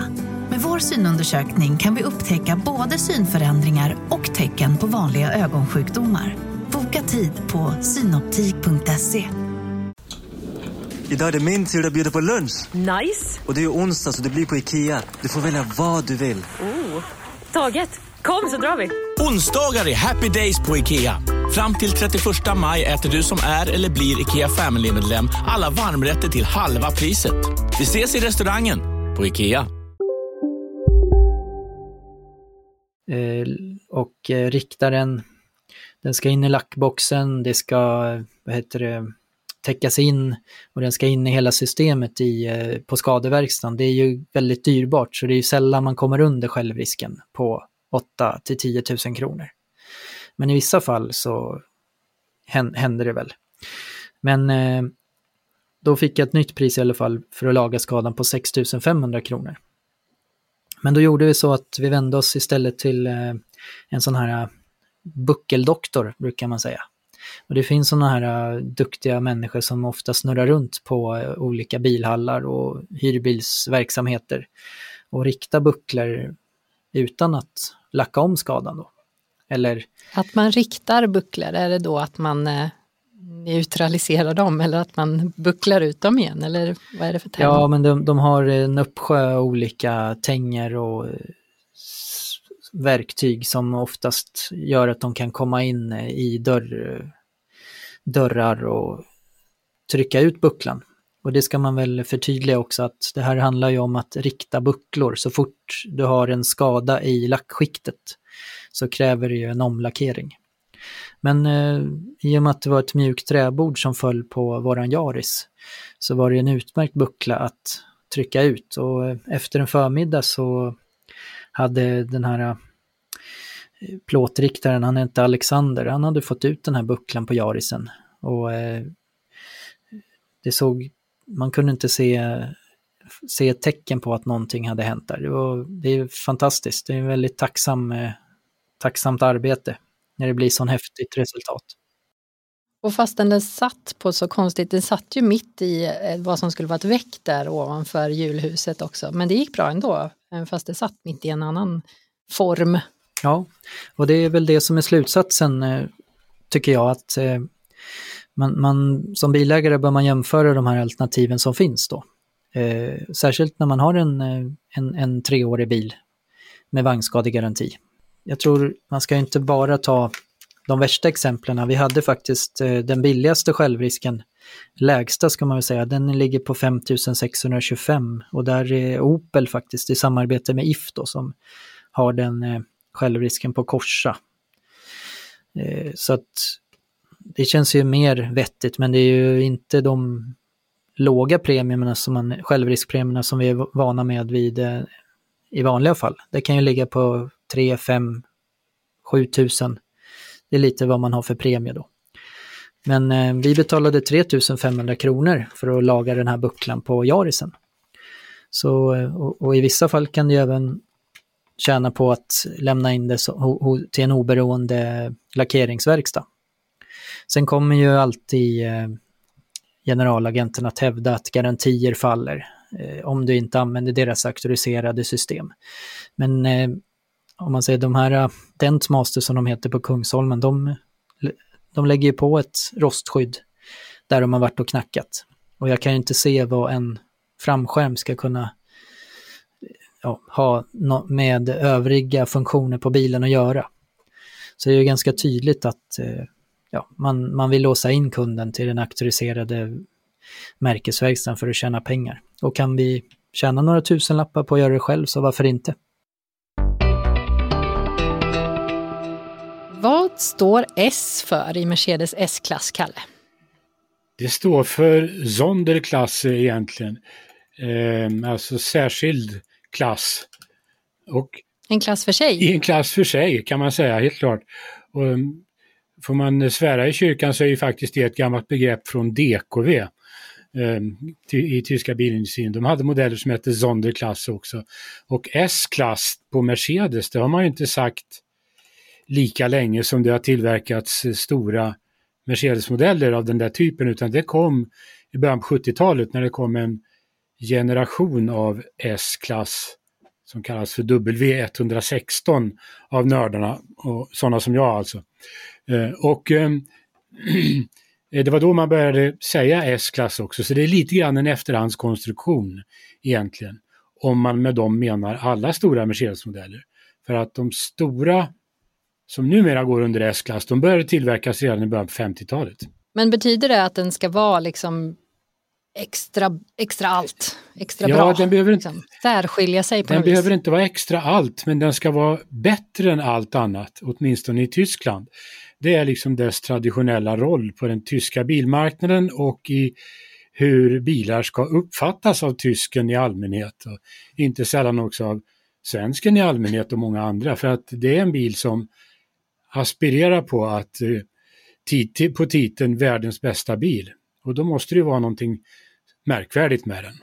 Med vår synundersökning kan vi upptäcka både synförändringar och tecken på vanliga ögonsjukdomar. Boka tid på synoptik.se. Idag är det min tur att bjuda på lunch. Nice! Och det är onsdag så det blir på Ikea. Du får välja vad du vill. Oh, taget! Kom så drar vi! Onsdagar är happy days på IKEA. Fram till 31 maj äter du som är eller blir IKEA Family-medlem alla varmrätter till halva priset. Vi ses i restaurangen på IKEA. Eh, och eh, riktaren, den ska in i lackboxen, det ska, vad heter det, täckas in och den ska in i hela systemet i, eh, på skadeverkstan. Det är ju väldigt dyrbart så det är ju sällan man kommer under självrisken på 8 till 10 000 kronor. Men i vissa fall så händer det väl. Men eh, då fick jag ett nytt pris i alla fall för att laga skadan på 6 500 kronor. Men då gjorde vi så att vi vände oss istället till eh, en sån här eh, buckeldoktor, brukar man säga. Och det finns sådana här eh, duktiga människor som ofta snurrar runt på eh, olika bilhallar och hyrbilsverksamheter och riktar bucklor utan att lacka om skadan då. Eller... Att man riktar bucklor, är det då att man eh, neutraliserar dem eller att man bucklar ut dem igen? Eller vad är det för term? Ja, men de, de har en uppsjö olika tänger och verktyg som oftast gör att de kan komma in i dörr, dörrar och trycka ut bucklan. Och det ska man väl förtydliga också att det här handlar ju om att rikta bucklor. Så fort du har en skada i lackskiktet så kräver det ju en omlackering. Men eh, i och med att det var ett mjukt träbord som föll på våran jaris så var det en utmärkt buckla att trycka ut och eh, efter en förmiddag så hade den här eh, plåtriktaren, han hette Alexander, han hade fått ut den här bucklan på jarisen. och eh, det såg man kunde inte se, se tecken på att någonting hade hänt där. Det, var, det är fantastiskt, det är en väldigt tacksam, eh, tacksamt arbete när det blir sån häftigt resultat. Och fastän den satt på så konstigt, den satt ju mitt i eh, vad som skulle vara ett väck där ovanför julhuset också. Men det gick bra ändå, fast det satt mitt i en annan form. Ja, och det är väl det som är slutsatsen, eh, tycker jag, att man, man, som bilägare bör man jämföra de här alternativen som finns då. Eh, särskilt när man har en, eh, en, en treårig bil med vagnskadegaranti. Jag tror man ska inte bara ta de värsta exemplen. Vi hade faktiskt eh, den billigaste självrisken lägsta ska man väl säga, den ligger på 5625 och där är Opel faktiskt i samarbete med If då, som har den eh, självrisken på Korsa. Eh, så att det känns ju mer vettigt men det är ju inte de låga premierna som man, självriskpremierna som vi är vana med vid i vanliga fall. Det kan ju ligga på 3, 5, 7 000. Det är lite vad man har för premie då. Men eh, vi betalade 3 500 kronor för att laga den här bucklan på Jarisen. Så, eh, och, och, i vissa fall kan du även tjäna på att lämna in det så, ho, till en oberoende lackeringsverkstad. Sen kommer ju alltid eh, generalagenten att hävda att garantier faller eh, om du inte använder deras auktoriserade system. Men eh, om man säger de här äh, Dent Dentmaster som de heter på Kungsholmen, de, de lägger ju på ett rostskydd där de har varit och knackat. Och jag kan ju inte se vad en framskärm ska kunna ja, ha no med övriga funktioner på bilen att göra. Så det är ju ganska tydligt att äh, ja, man, man vill låsa in kunden till den auktoriserade märkesverkstaden för att tjäna pengar. Och kan vi tjäna några tusenlappar på att göra det själv så varför inte? Står S för i Mercedes S-klass, Kalle? Det står för Sonderklasse egentligen. Eh, alltså särskild klass. Och en klass för sig? I en klass för sig kan man säga, helt klart. Och, ehm, får man svära i kyrkan så är ju faktiskt det ett gammalt begrepp från DKV eh, i tyska bilindustrin. De hade modeller som hette Sonderklasse också. Och S-klass på Mercedes, det har man ju inte sagt lika länge som det har tillverkats eh, stora Mercedes-modeller av den där typen, utan det kom i början på 70-talet när det kom en generation av S-klass som kallas för W116 av nördarna, och sådana som jag alltså. Eh, och eh, (clears throat) det var då man började säga S-klass också, så det är lite grann en efterhandskonstruktion egentligen. Om man med dem menar alla stora Mercedes-modeller. För att de stora som numera går under S-klass, de började tillverkas redan i början på 50-talet. Men betyder det att den ska vara liksom extra, extra allt, extra ja, bra. Den behöver inte, liksom. Särskilja sig på Den något behöver vis. inte vara extra allt, men den ska vara bättre än allt annat, åtminstone i Tyskland. Det är liksom dess traditionella roll på den tyska bilmarknaden och i hur bilar ska uppfattas av tysken i allmänhet och inte sällan också av svensken i allmänhet och många andra. För att det är en bil som aspirerar på att eh, på titeln världens bästa bil. Och då måste det vara någonting märkvärdigt med den.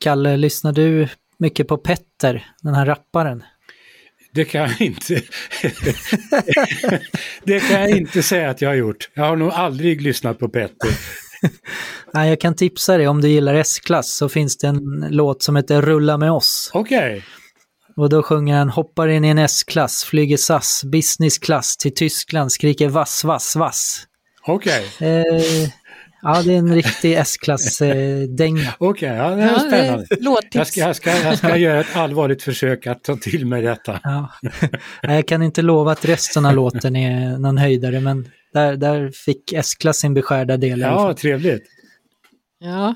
Kalle, lyssnar du mycket på Petter, den här rapparen? Det kan jag inte. (laughs) det kan jag inte säga att jag har gjort. Jag har nog aldrig lyssnat på Petter. (laughs) Nej, jag kan tipsa dig om du gillar S-klass så finns det en låt som heter Rulla med oss. Okej. Okay. Och då sjunger han hoppar in i en S-klass, flyger SAS, business class till Tyskland, skriker vass, vass, vass. Okej. Okay. Eh, Ja, det är en riktig S-klass-dänga. Eh, Okej, okay, ja, det är spännande. Ja, jag, ska, jag, ska, jag ska göra ett allvarligt försök att ta till mig detta. Ja. Jag kan inte lova att resten av låten är någon höjdare, men där, där fick S-klass sin beskärda del. Ja, trevligt. Ja,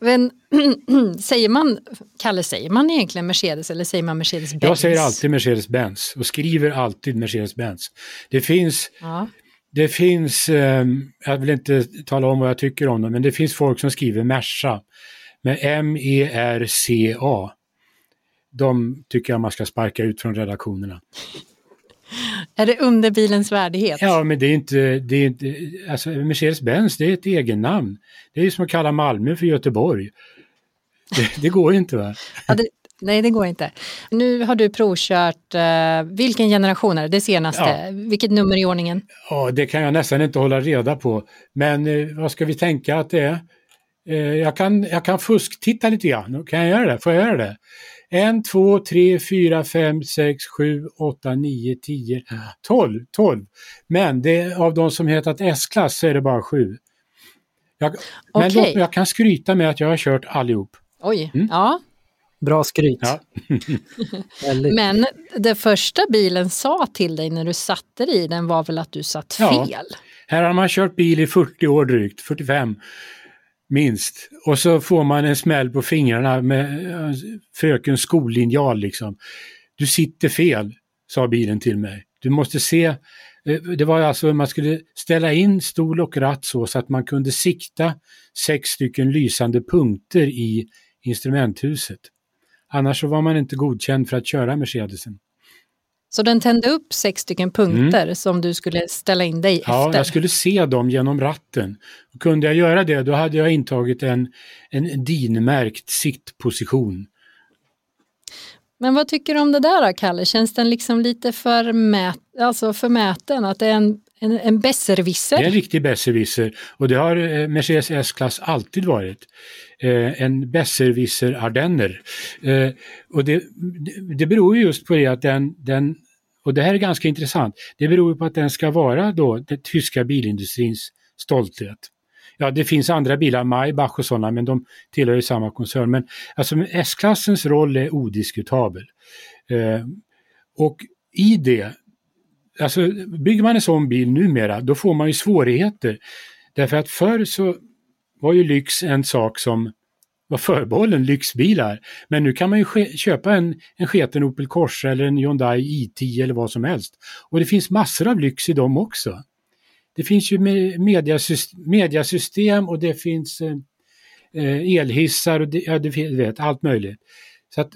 men (clears throat) säger man, Kalle, säger man egentligen Mercedes eller säger man Mercedes-Benz? Jag säger alltid Mercedes-Benz och skriver alltid Mercedes-Benz. Det finns ja. Det finns, eh, jag vill inte tala om vad jag tycker om dem, men det finns folk som skriver Merca med M-E-R-C-A. De tycker jag man ska sparka ut från redaktionerna. Är det under bilens värdighet? Ja, men det är inte, det är inte alltså Mercedes-Benz det är ett egennamn. Det är ju som att kalla Malmö för Göteborg. Det, det går ju inte va? Ja, det, Nej, det går inte. Nu har du provkört, eh, vilken generation är det? Det senaste? Ja. Vilket nummer i ordningen? Ja, det kan jag nästan inte hålla reda på. Men eh, vad ska vi tänka att det är? Eh, jag, kan, jag kan fusktitta lite grann. Kan jag göra det? Får jag göra det? En, två, tre, fyra, fem, sex, sju, åtta, nio, tio, tolv. Tolv. Men det, av de som hetat S-klass så är det bara sju. Jag, men låt, jag kan skryta med att jag har kört allihop. Oj, ja. Bra skryt. Ja. (laughs) Men det första bilen sa till dig när du satte dig i den var väl att du satt Ja. fel? Här har man kört bil i 40 år drygt, 45 minst. Och så får man en smäll på fingrarna med eh, fröken frökens skollinjal liksom. Du sitter fel, sa bilen till mig. Du måste se, eh, det var alltså man skulle ställa in stol och ratt så, så att man kunde sikta sex stycken lysande punkter i instrumenthuset. Annars så var man inte godkänd för att köra Mercedesen. Så den tände upp sex stycken punkter mm. som du skulle ställa in dig ja, efter? jag skulle se dem genom ratten. Och kunde jag göra det, då hade jag intagit en, en DIN-märkt sittposition. Men vad tycker du om det där då, Kalle? Känns den liksom lite för, mät, alltså för mäten? Att det är en, en, en besserwisser? Det är en riktig besserwisser och det har eh, Mercedes S-klass alltid varit. Eh, en besserwisser ardenner. Eh, och det, det beror just på det att den, den, och det här är ganska intressant, det beror på att den ska vara då den tyska bilindustrins stolthet. Ja, det finns andra bilar, Maybach och sådana, men de tillhör ju samma koncern. Men alltså S-klassens roll är odiskutabel. Eh, och i det, alltså bygger man en sån bil numera, då får man ju svårigheter. Därför att förr så var ju lyx en sak som var förbehållen lyxbilar. Men nu kan man ju köpa en, en sketen Opel Corsa eller en Hyundai i10 eller vad som helst. Och det finns massor av lyx i dem också. Det finns ju mediasystem, och det finns eh, eh, elhissar och det, ja, det vet, allt möjligt. Så att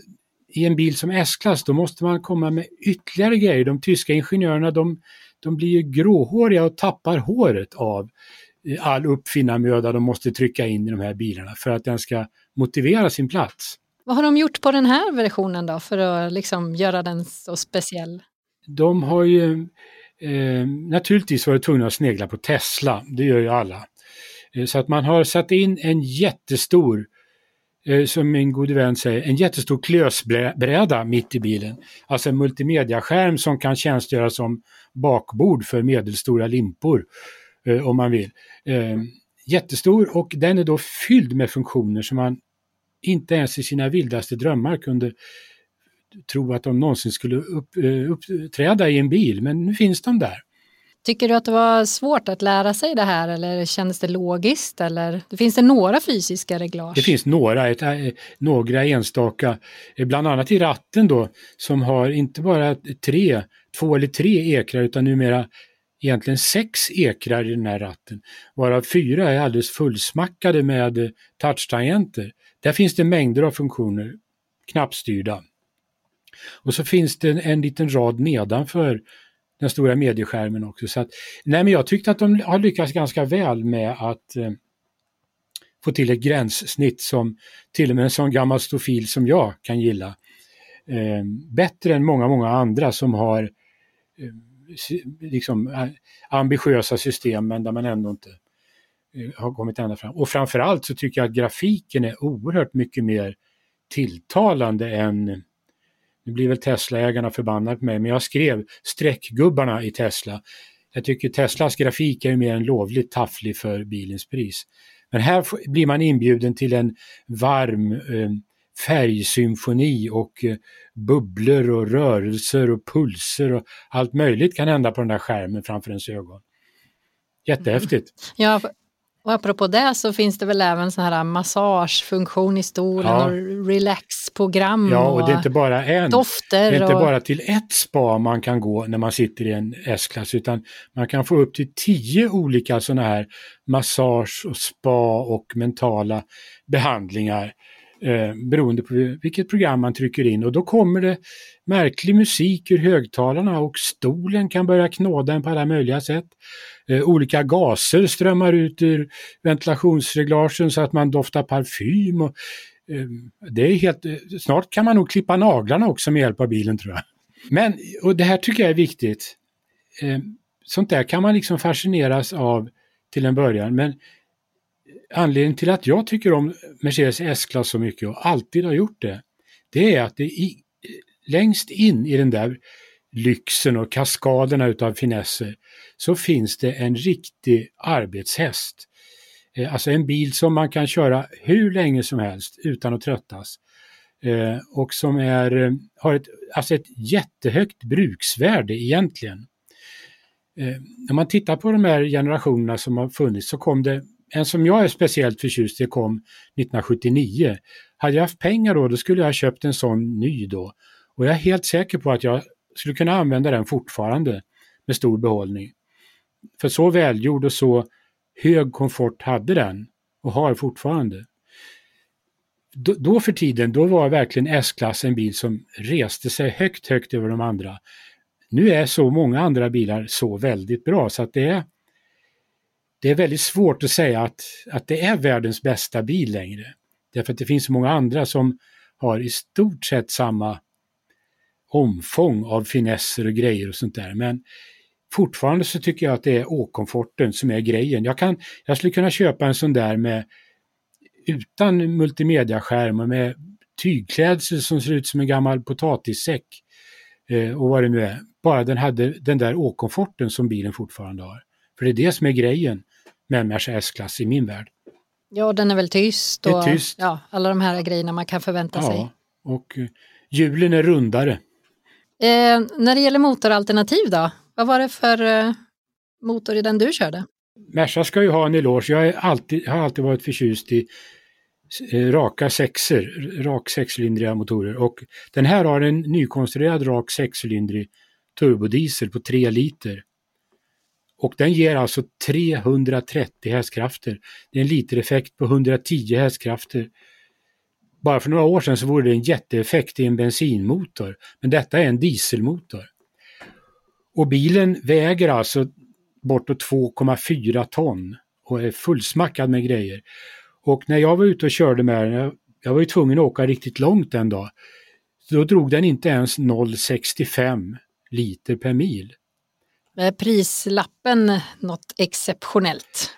i en bil som S-klass då måste man komma med ytterligare grejer. De tyska ingenjörerna de, de blir ju gråhåriga och tappar håret av eh, all uppfinnarmöda de måste trycka in i de här bilarna för att den ska motivera sin plats. Vad har de gjort på den här versionen då för att liksom göra den så speciell? De har ju Eh, naturligtvis var det tvungna att snegla på Tesla, det gör ju alla. Eh, så att man har satt in en jättestor, Eh, som min gode vän säger, en jättestor klösbräda mitt i bilen. Alltså en multimediaskärm som kan tjänstgöra som bakbord för medelstora limpor eh, om man vill. Eh, jättestor och den är då fylld med funktioner som man inte ens i sina vildaste drömmar kunde tro att de någonsin skulle upp, eh, uppträda i en bil, men nu finns de där. Tycker du att det var svårt att lära sig det här eller kändes det logiskt? Eller finns det några fysiska reglage? Det finns några, ett, eh, några enstaka, eh, bland annat i ratten då, som har inte bara tre, två eller tre ekrar utan numera egentligen sex ekrar i den här ratten, varav fyra är alldeles fullsmackade med eh, touchtangenter. Där finns det mängder av funktioner, knappstyrda. Och så finns det en, en liten rad nedanför den stora medieskärmen också. Så att, nej men jag tyckte att de har lyckats ganska väl med att eh, få till ett gränssnitt som till och med en sån gammal stofil som jag kan gilla. Eh, bättre än många, många andra som har eh, liksom, eh, ambitiösa system men där man ändå inte eh, har kommit ända fram. Och framförallt så tycker jag att grafiken är oerhört mycket mer tilltalande än nu blir väl Tesla-ägarna förbannade på mig, men jag skrev streckgubbarna i Tesla. Jag tycker Teslas grafik är mer än lovligt tafflig för bilens pris. Men här blir man inbjuden till en varm eh, färgsymfoni och eh, bubblor och rörelser och pulser och allt möjligt kan hända på den där skärmen framför ens ögon. Jättehäftigt. Ja, och apropå det så finns det väl även sån här massagefunktion i stolen ja. och relaxprogram ja, och, det är inte bara en, dofter. Det är inte och... bara till ett spa man kan gå när man sitter i en S-klass utan man kan få upp till tio olika sådana här massage och spa och mentala behandlingar eh, beroende på vilket program man trycker in och då kommer det märklig musik ur högtalarna och stolen kan börja knåda en på alla möjliga sätt. Eh, olika gaser strömmar ut ur ventilationsreglagen så att man doftar parfym. Och, eh, det är helt, eh, snart kan man nog klippa naglarna också med hjälp av bilen tror jag. Men, och det här tycker jag är viktigt. Eh, sånt där kan man liksom fascineras av till en början men anledningen till att jag tycker om Mercedes S-klass så mycket och alltid har gjort det, det är att det i, längst in i den där lyxen och kaskaderna utav finesser så finns det en riktig arbetshäst. Eh, alltså en bil som man kan köra hur länge som helst utan att tröttas. Eh, och som är, eh, har ett, alltså ett jättehögt bruksvärde egentligen. när man tittar på de här generationerna som har funnits så kom det, en som jag är speciellt förtjust i kom 1979. Hade jag haft pengar då, då skulle jag ha köpt en sån ny då. Och jag är helt säker på att jag skulle kunna använda den fortfarande med stor behållning. För så välgjord och så hög komfort hade den och har fortfarande. Då, då för tiden, då var verkligen S-klass en bil som reste sig högt, högt över de andra. Nu är så många andra bilar så väldigt bra så att det är, det är väldigt svårt att säga att, att det är världens bästa bil längre. Därför att det finns så många andra som har i stort sett samma omfång av finesser och grejer och sånt där. Men fortfarande så tycker jag att det är åkomforten som är grejen. Jag, kan, jag skulle kunna köpa en sån där med utan multimediaskärm och med tygklädsel som ser ut som en gammal potatissäck eh, och vad det nu är. Bara den hade den där åkomforten som bilen fortfarande har. För det är det som är grejen med Merca S-klass i min värld. Ja, den är väl tyst och tyst. Ja, alla de här grejerna man kan förvänta ja, sig. och eh, hjulen är rundare. Eh, när det gäller motoralternativ då? Vad var det för eh, motor i den du körde? Merca ska ju ha en eloge. Jag alltid, har alltid varit förtjust i eh, raka sexer, rak sexcylindriga motorer och den här har en nykonstruerad rak sexcylindrig turbodiesel på 3 liter. Och den ger alltså 330 hästkrafter. Det är en litereffekt på 110 hästkrafter. Bara för några år sedan så vore det en jätteeffekt i en bensinmotor, men detta är en dieselmotor. Och bilen väger alltså bortåt 2,4 ton och är fullsmackad med grejer. Och när jag var ute och körde med den, jag var ju tvungen att åka riktigt långt en dag, då drog den inte ens 0,65 liter per mil. Är prislappen något exceptionellt?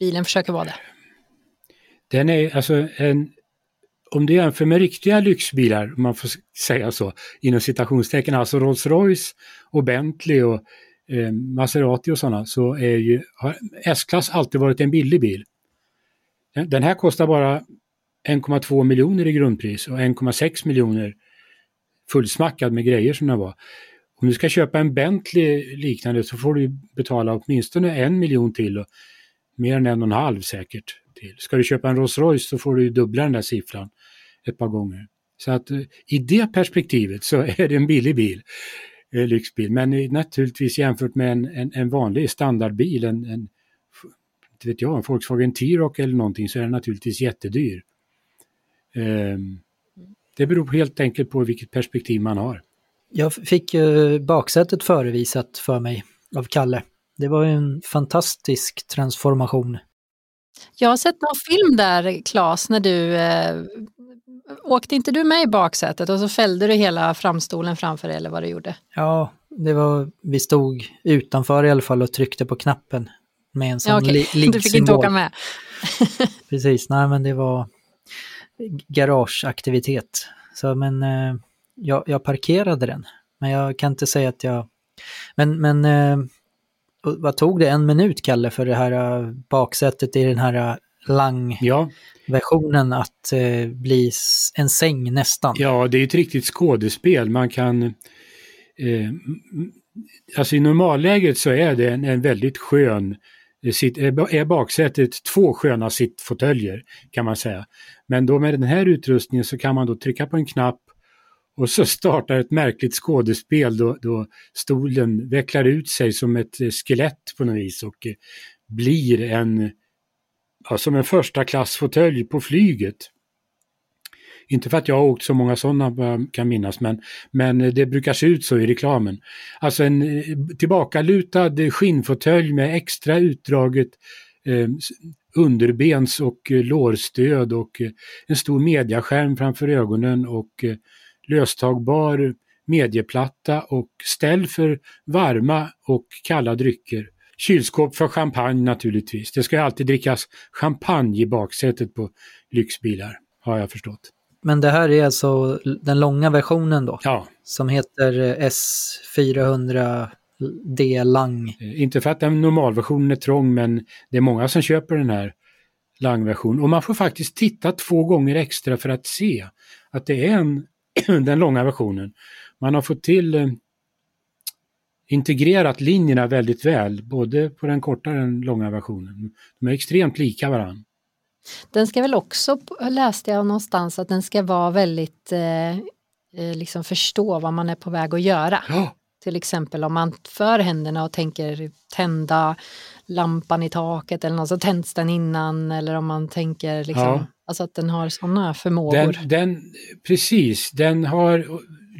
Bilen försöker vara det. Den är alltså en, om du jämför med riktiga lyxbilar, om man får säga så, inom citationstecken, alltså Rolls-Royce och Bentley och eh, Maserati och sådana, så är ju, har S-klass alltid varit en billig bil. Den här kostar bara 1,2 miljoner i grundpris och 1,6 miljoner fullsmackad med grejer som den var. Om du ska köpa en Bentley liknande så får du betala åtminstone en miljon till och mer än en och en halv säkert. till. Ska du köpa en Rolls Royce så får du dubbla den där siffran ett par gånger. Så att eh, i det perspektivet så är det en billig bil, En lyxbil. Men eh, naturligtvis jämfört med en, en, en vanlig standardbil, en, en, inte vet jag, en Volkswagen T-Roc eller någonting så är den naturligtvis jättedyr. Um, det beror helt enkelt på vilket perspektiv man har. Jag fick ju baksätet förevisat för mig av Kalle. Det var ju en fantastisk transformation. Jag har sett någon film där, Claes, när du eh, åkte inte du med i baksätet och så fällde du hela framstolen framför dig eller vad du gjorde? Ja, det var, vi stod utanför i alla fall och tryckte på knappen med en sån ja, okay. li (laughs) Du fick inte åka med. (laughs) Precis, nej men det var garageaktivitet. Så men eh, jag, jag, parkerade den. Men jag kan inte säga att jag... Men, men eh, vad tog det? En minut, Kalle, för det här uh, baksätet i den här uh, lang-versionen ja. att uh, bli en säng nästan? Ja, det är ett riktigt skådespel. Man kan... Eh, alltså i normalläget så är det en, en väldigt skön sitt, är baksätet två sköna sittfåtöljer kan man säga. Men då med den här utrustningen så kan man då trycka på en knapp och så startar ett märkligt skådespel då, då stolen vecklar ut sig som ett eh, skelett på något vis och eh, blir en, ja, som en första klassfåtölj på flyget. Inte för att jag har åkt så många sådana kan minnas, men, men eh, det brukar se ut så i reklamen. Alltså en tillbakalutad skinnfåtölj med extra utdraget eh, underbens och lårstöd och en stor mediaskärm framför ögonen och löstagbar medieplatta och ställ för varma och kalla drycker. Kylskåp för champagne naturligtvis. Det ska alltid drickas champagne i baksätet på lyxbilar, har jag förstått. Men det här är alltså den långa versionen då? Ja. Som heter S400D Lang? Inte för att den normalversionen är trång, men det är många som köper den här Lang-versionen. Och man får faktiskt titta två gånger extra för att se att det är en (clears throat) den långa versionen. Man har fått till eh, integrerat linjerna väldigt väl, både på den korta och den långa versionen. De är extremt lika varandra. Den ska väl också, läste jag någonstans, att den ska vara väldigt, eh, liksom förstå vad man är på väg att göra. Ja. Till exempel om man för händerna och tänker tända lampan i taket eller något så tänds den innan eller om man tänker liksom, Ja. alltså att den har sådana förmågor. Den, den, precis, den har,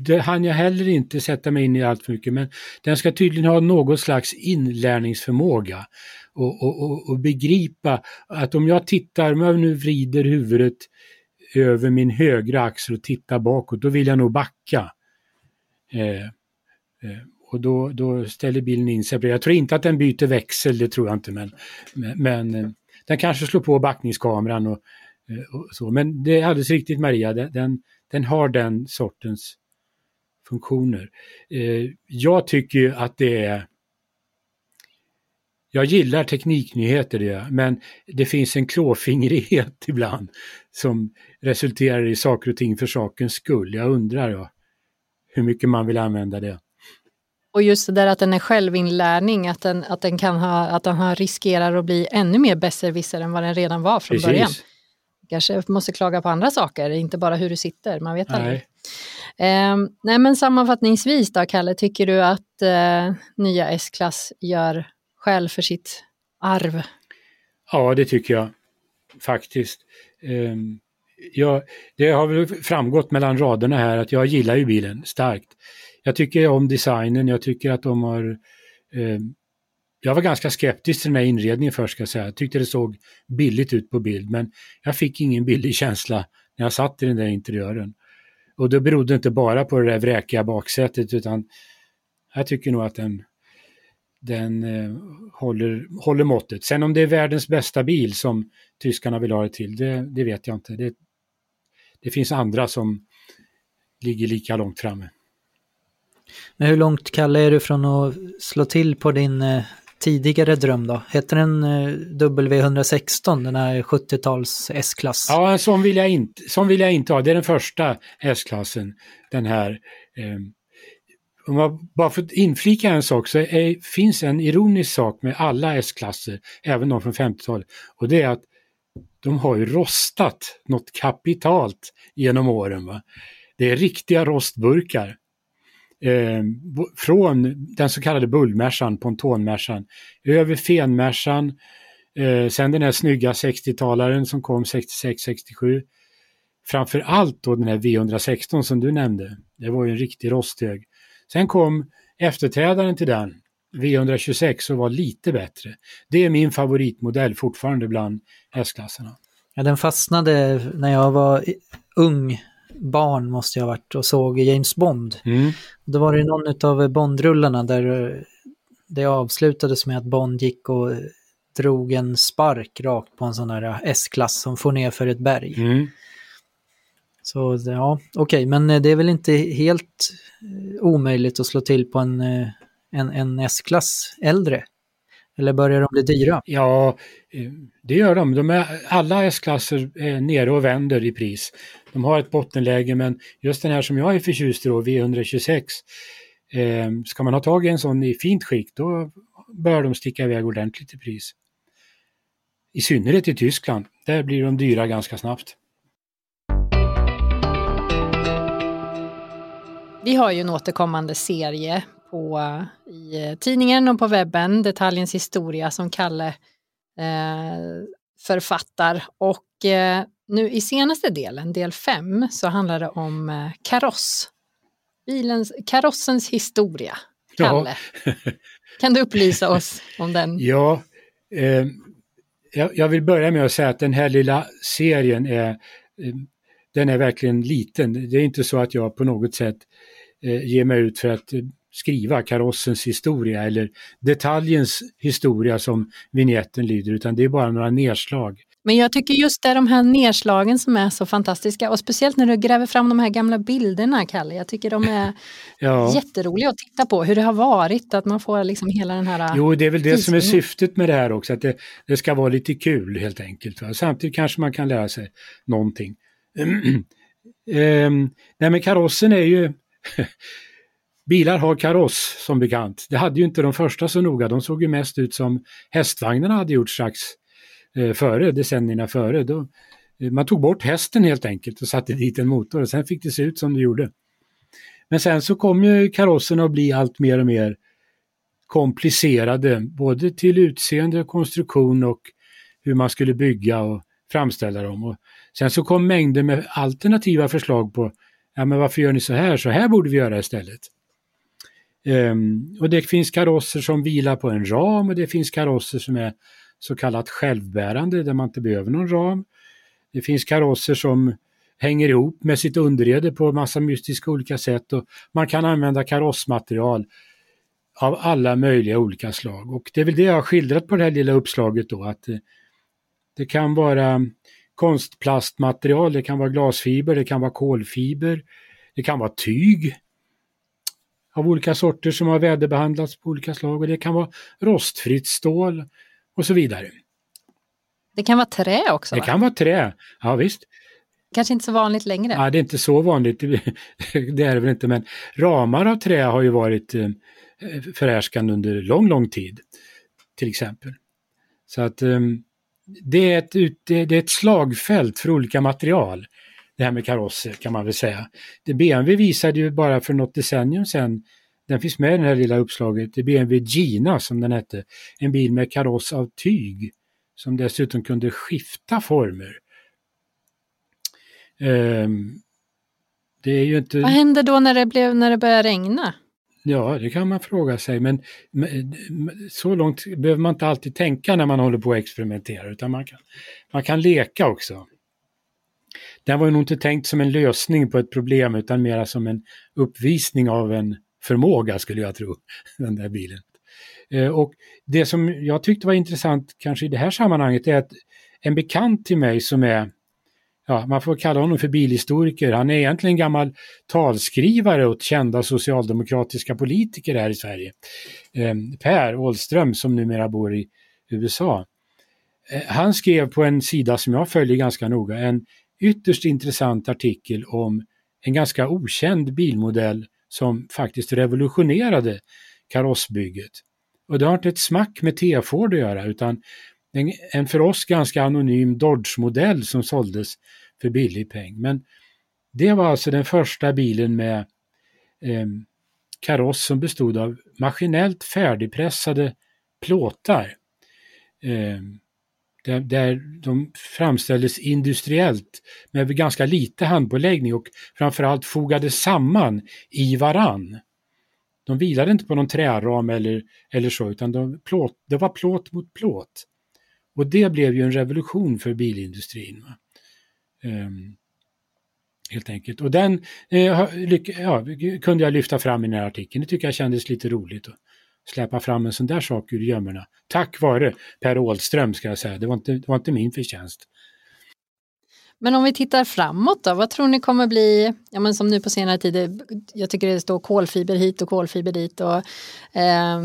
det hann jag heller inte sätta mig in i allt för mycket, men den ska tydligen ha någon slags inlärningsförmåga och, och, och, och begripa att om jag tittar, om jag nu vrider huvudet över min högra axel och tittar bakåt, då vill jag nog backa. Eh, Eh, och då, då ställer bilen in sig. Jag tror inte att den byter växel, det tror jag inte, men, men, men eh, den kanske slår på backningskameran och, eh, och så. Men det är alldeles riktigt Maria, den, den, har den sortens funktioner. Jag tycker ju att det är jag gillar tekniknyheter, det, men det finns en klåfingrighet (laughs) ibland som resulterar i saker och ting för sakens skull. Jag undrar ja, hur mycket man vill använda det. Och just det där att den är självinlärning, att den, att den kan ha, att den har riskerar att bli ännu mer besserwisser än vad den redan var från Precis. början. Kanske måste klaga på andra saker, inte bara hur du sitter, man vet Nej. aldrig. Ehm, nej men sammanfattningsvis då Kalle, tycker du att eh, nya S-klass gör skäl för sitt arv? Ja, det tycker jag faktiskt. Ehm, jag, det har väl framgått mellan raderna här att jag gillar ju bilen starkt. Jag tycker om designen, jag tycker att de har... Eh, jag var ganska skeptisk till den här inredningen först ska jag säga. Jag tyckte det såg billigt ut på bild men jag fick ingen billig känsla när jag satt i den där interiören. Och det berodde inte bara på det där vräkiga baksätet utan jag tycker nog att den, den eh, håller, håller måttet. Sen om det är världens bästa bil som tyskarna vill ha det till, det, det vet jag inte. Det, det finns andra som ligger lika långt framme. Men hur långt, Kalle, är du från att slå till på din eh, tidigare dröm då? Heter den eh, W116, den här 70-tals S-klass? Ja, sån vill, jag inte, sån vill jag inte ha. Det är den första S-klassen. Den här. Eh, om jag bara får inflika en sak så är, finns en ironisk sak med alla S-klasser, även de från 50-talet. Och det är att de har ju rostat något kapitalt genom åren. Va? Det är riktiga rostburkar. Eh, från den så kallade bullmärsan, pontonmärsan, över fenmärsan, eh, sen den här snygga 60-talaren som kom 66-67. Framför allt då den här V116 som du nämnde. Det var ju en riktig rosthög. Sen kom efterträdaren till den, V126, och var lite bättre. Det är min favoritmodell fortfarande bland S-klasserna. Ja, den fastnade när jag var ung barn måste jag ha varit och såg James Bond. Mm. Då var det någon av Bondrullarna där eh, det avslutades med att Bond gick och drog en spark rakt på en sån där S-klass som får ner för ett berg. Mm. Så ja, okej, men eh, det är väl inte helt eh, omöjligt att slå till på en, eh, en, en S-klass äldre? Eller börjar de bli dyra? Ja, eh, det gör de. de är, alla S-klasser är nere och vänder i pris. De har ett bottenläge men just den här som jag är förtjust i då, V126, eh, ska man ha tag i en sån i fint skick då bör de sticka iväg ordentligt i pris. I synnerhet i Tyskland, där blir de dyra ganska snabbt. Vi har ju en återkommande serie på, i eh, tidningen och på webben, Detaljens historia som Kalle eh, författar. Och eh, nu i senaste delen, del 5, så handlar det om eh, kaross. Bilens, karossens historia. Kalle, kan du upplysa oss om den? (laughs) Ja, eh, jag, vill börja med att säga att den här lilla serien är, eh, den är verkligen liten. Det är inte så att jag på något sätt eh, ger mig ut för att eh, skriva karossens historia eller detaljens historia som vignetten lyder, utan det är bara några nedslag. Men jag tycker just det är de här nedslagen som är så fantastiska och speciellt när du gräver fram de här gamla bilderna, Kalle. Jag tycker de är (laughs) Ja. jätteroliga att titta på, hur det har varit, att man får liksom hela den här... Jo, det är väl det som är syftet med det här också, att det, det ska vara lite kul helt enkelt. Va? Samtidigt kanske man kan lära sig någonting. (clears throat) Ehm, nej men karossen är ju, (laughs) bilar har kaross som bekant. Det hade ju inte de första så noga, de såg ju mest ut som hästvagnarna hade gjort strax eh, före, decennierna före. Då, eh, man tog bort hästen helt enkelt och satte dit en motor och sen fick det se ut som det gjorde. Men sen så kom ju karosserna att bli allt mer och mer komplicerade, både till utseende, konstruktion och hur man skulle bygga och framställa dem. Och sen så kom mängder med alternativa förslag på, ja men varför gör ni så här, så här borde vi göra istället. Um, och det finns karosser som vilar på en ram och det finns karosser som är så kallat självbärande där man inte behöver någon ram. Det finns karosser som hänger ihop med sitt underrede på massa mystiska olika sätt och man kan använda karossmaterial av alla möjliga olika slag. Och det är väl det jag har skildrat på det här lilla uppslaget då att eh, det kan vara konstplastmaterial, det kan vara glasfiber, det kan vara kolfiber, det kan vara tyg av olika sorter som har väderbehandlats på olika slag och det kan vara rostfritt stål och så vidare. Det kan vara trä också? Det va? kan vara trä, ja visst. Kanske inte så vanligt längre? Ja, det är inte så vanligt, (laughs) det är det väl inte, men ramar av trä har ju varit eh, förhärskande under lång, lång tid. Till exempel. Så att um, det, är ett, det är ett slagfält för olika material. Det här med karosser kan man väl säga. Det BMW visade ju bara för något decennium sedan, den finns med i det här lilla uppslaget, det är BMW Gina som den hette. En bil med kaross av tyg som dessutom kunde skifta former. Um, det är ju inte... Vad hände då när det, blev, när det började regna? Ja, det kan man fråga sig, men så långt behöver man inte alltid tänka när man håller på att experimentera, utan man kan, man kan leka också. Den var ju nog inte tänkt som en lösning på ett problem, utan mera som en uppvisning av en förmåga, skulle jag tro, (laughs) den där bilen. Eh, och det som jag tyckte var intressant kanske i det här sammanhanget är att en bekant till mig som är ja, man får kalla honom för bilhistoriker. Han är egentligen gammal talskrivare åt kända socialdemokratiska politiker här i Sverige. Eh, per Åhlström som numera bor i USA. Eh, han skrev på en sida som jag följer ganska noga en ytterst intressant artikel om en ganska okänd bilmodell som faktiskt revolutionerade karossbygget. Och det har inte ett smack med T-Ford att göra utan en, en för oss ganska anonym Dodge-modell som såldes för billig peng. Men det var alltså den första bilen med eh, kaross som bestod av maskinellt färdigpressade plåtar. Eh, där, där de framställdes industriellt med ganska lite handpåläggning och framförallt fogades samman i varann. De vilade inte på någon träram eller, eller så, utan de, plåt, det var plåt mot plåt. Och det blev ju en revolution för bilindustrin. Um, helt enkelt. Och den eh, ja, kunde jag lyfta fram i den här artikeln. Det tycker jag kändes lite roligt Och, släppa fram en sån där sak ur gömmorna. Tack vare Per Åhlström ska jag säga. Det var inte, det var inte min förtjänst. Men om vi tittar framåt då, vad tror ni kommer bli, ja men som nu på senare tid, jag tycker det står kolfiber hit och kolfiber dit och eh,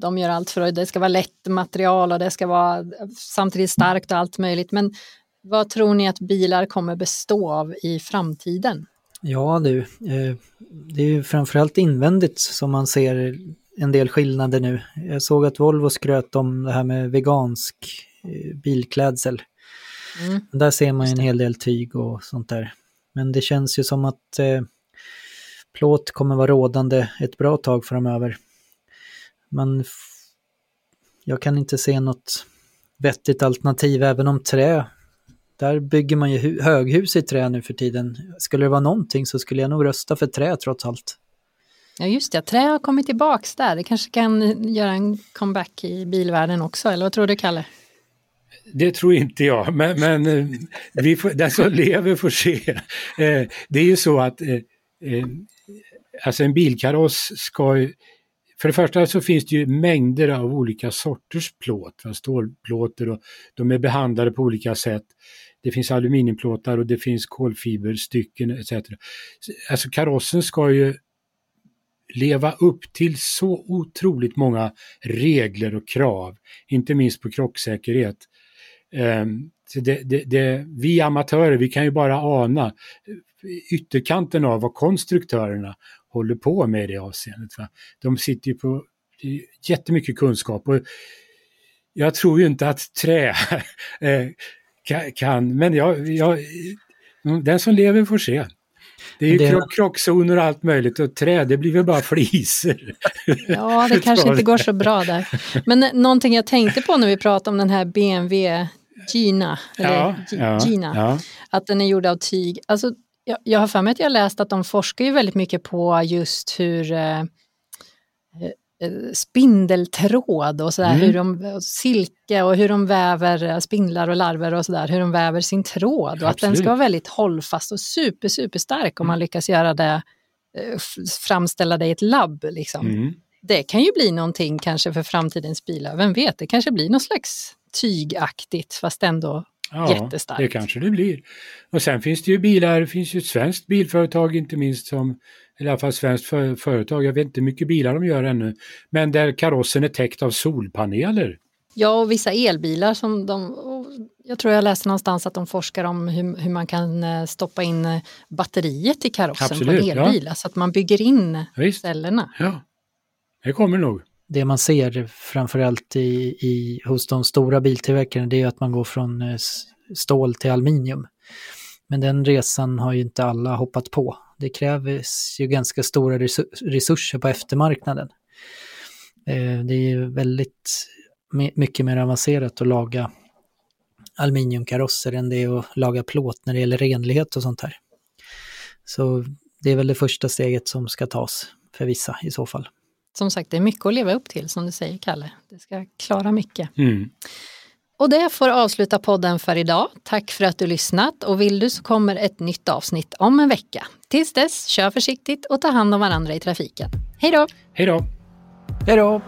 de gör allt för att det ska vara lätt material och det ska vara samtidigt starkt och allt möjligt. Men vad tror ni att bilar kommer bestå av i framtiden? Ja du, eh, det är ju framförallt invändigt som man ser en del skillnader nu. Jag såg att Volvo skröt om det här med vegansk eh, bilklädsel. Mm. Där ser man ju en hel del tyg och sånt där. Men det känns ju som att eh, plåt kommer vara rådande ett bra tag framöver. Man jag kan inte se något vettigt alternativ, även om trä, där bygger man ju höghus i trä nu för tiden. Skulle det vara någonting så skulle jag nog rösta för trä trots allt. Ja just det, trä har kommit tillbaks där. Det kanske kan göra en comeback i bilvärlden också, eller vad tror du Kalle? Det tror inte jag, men, men eh, vi får, den som lever får se. Eh, det är ju så att eh, alltså en bilkaross ska ju... för det första så finns det ju mängder av olika sorters plåt, stålplåter och de är behandlade på olika sätt. Det finns aluminiumplåtar och det finns kolfiberstycken etc. Alltså karossen ska ju leva upp till så otroligt många regler och krav, inte minst på krocksäkerhet. Ehm, det, det, det, vi amatörer, vi kan ju bara ana eh, ytterkanten av vad konstruktörerna håller på med i det avseendet. Va? De sitter ju på jättemycket kunskap och jag tror ju inte att trä (laughs) eh, kan, men jag, jag, den som lever får se. Det är ju det... Krock, krockzoner och allt möjligt och trä, det blir väl bara fliser. (laughs) Ja, det kanske inte går så bra där. Men någonting jag tänkte på när vi pratade om den här BMW Gina, ja, ja, Gina, ja. att den är gjord av tyg. Alltså, jag, jag har för mig att jag läst att de forskar ju väldigt mycket på just hur eh, Eh, spindeltråd och sådär, mm. hur de, silke och hur de väver eh, spindlar och larver och sådär, hur de väver sin tråd och Absolut. att den ska vara väldigt hållfast och super, super stark om man mm. lyckas göra det, eh, framställa det i ett labb. Liksom. Mm. Det kan ju bli någonting kanske för framtidens bilar, vem vet, det kanske blir något slags tygaktigt fast ändå ja, jättestarkt. det kanske det blir. Och sen finns det ju bilar, det finns ju ett svenskt bilföretag inte minst som i alla fall svenskt för, företag, jag vet inte hur mycket bilar de gör ännu, men där karossen är täckt av solpaneler. Ja, och vissa elbilar som de, jag tror jag läste någonstans att de forskar om hur, hur man kan eh, stoppa in eh, batteriet i karossen Absolut, på en elbil, ja. så att man bygger in Visst. cellerna. Ja, det kommer nog. Det man ser framförallt i, i, hos de stora biltillverkarna det är att man går från eh, stål till aluminium. Men den resan har ju inte alla hoppat på. Det krävs ju ganska stora resurser på eftermarknaden. Eh, det är ju väldigt mycket mer avancerat att laga aluminiumkarosser än det är att laga plåt när det gäller renlighet och sånt här. Så det är väl det första steget som ska tas för vissa i så fall. Som sagt, det är mycket att leva upp till som du säger, Kalle. Det ska klara mycket. Mm. Och det får avsluta podden för idag. Tack för att du lyssnat och vill du så kommer ett nytt avsnitt om en vecka. Tills dess, kör försiktigt och ta hand om varandra i trafiken. Hej då! Hej då! Hej då!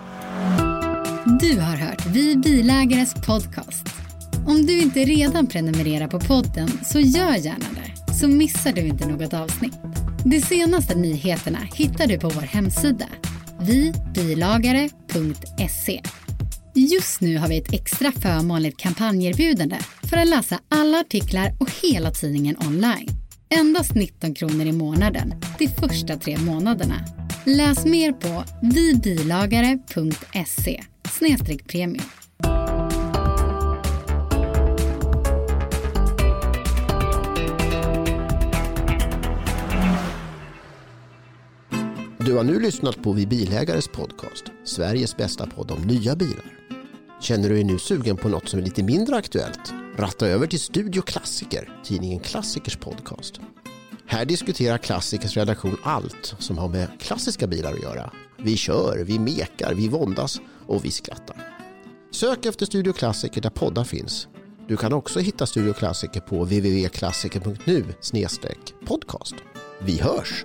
Du har hört Vi Bilägares podcast. Om du inte redan prenumererar på podden så gör gärna det, så missar du inte något avsnitt. De senaste nyheterna hittar du på vår hemsida, vibilagare.se. Just nu har vi ett extra förmånligt kampanjerbjudande för att läsa alla artiklar och hela tidningen online. Endast 19 kronor i månaden de första tre månaderna. Läs mer på vibilagare.se premium. Du har nu lyssnat på Vi Bilägares podcast, Sveriges bästa podd om nya bilar. Känner du dig nu sugen på något som är lite mindre aktuellt? Ratta över till Studio Klassiker, tidningen Klassikers podcast. Här diskuterar Klassikers redaktion allt som har med klassiska bilar att göra. Vi kör, vi mekar, vi våndas och vi skrattar. Sök efter Studio Klassiker där poddar finns. Du kan också hitta Studio Klassiker på www.klassiker.nu podcast. Vi hörs!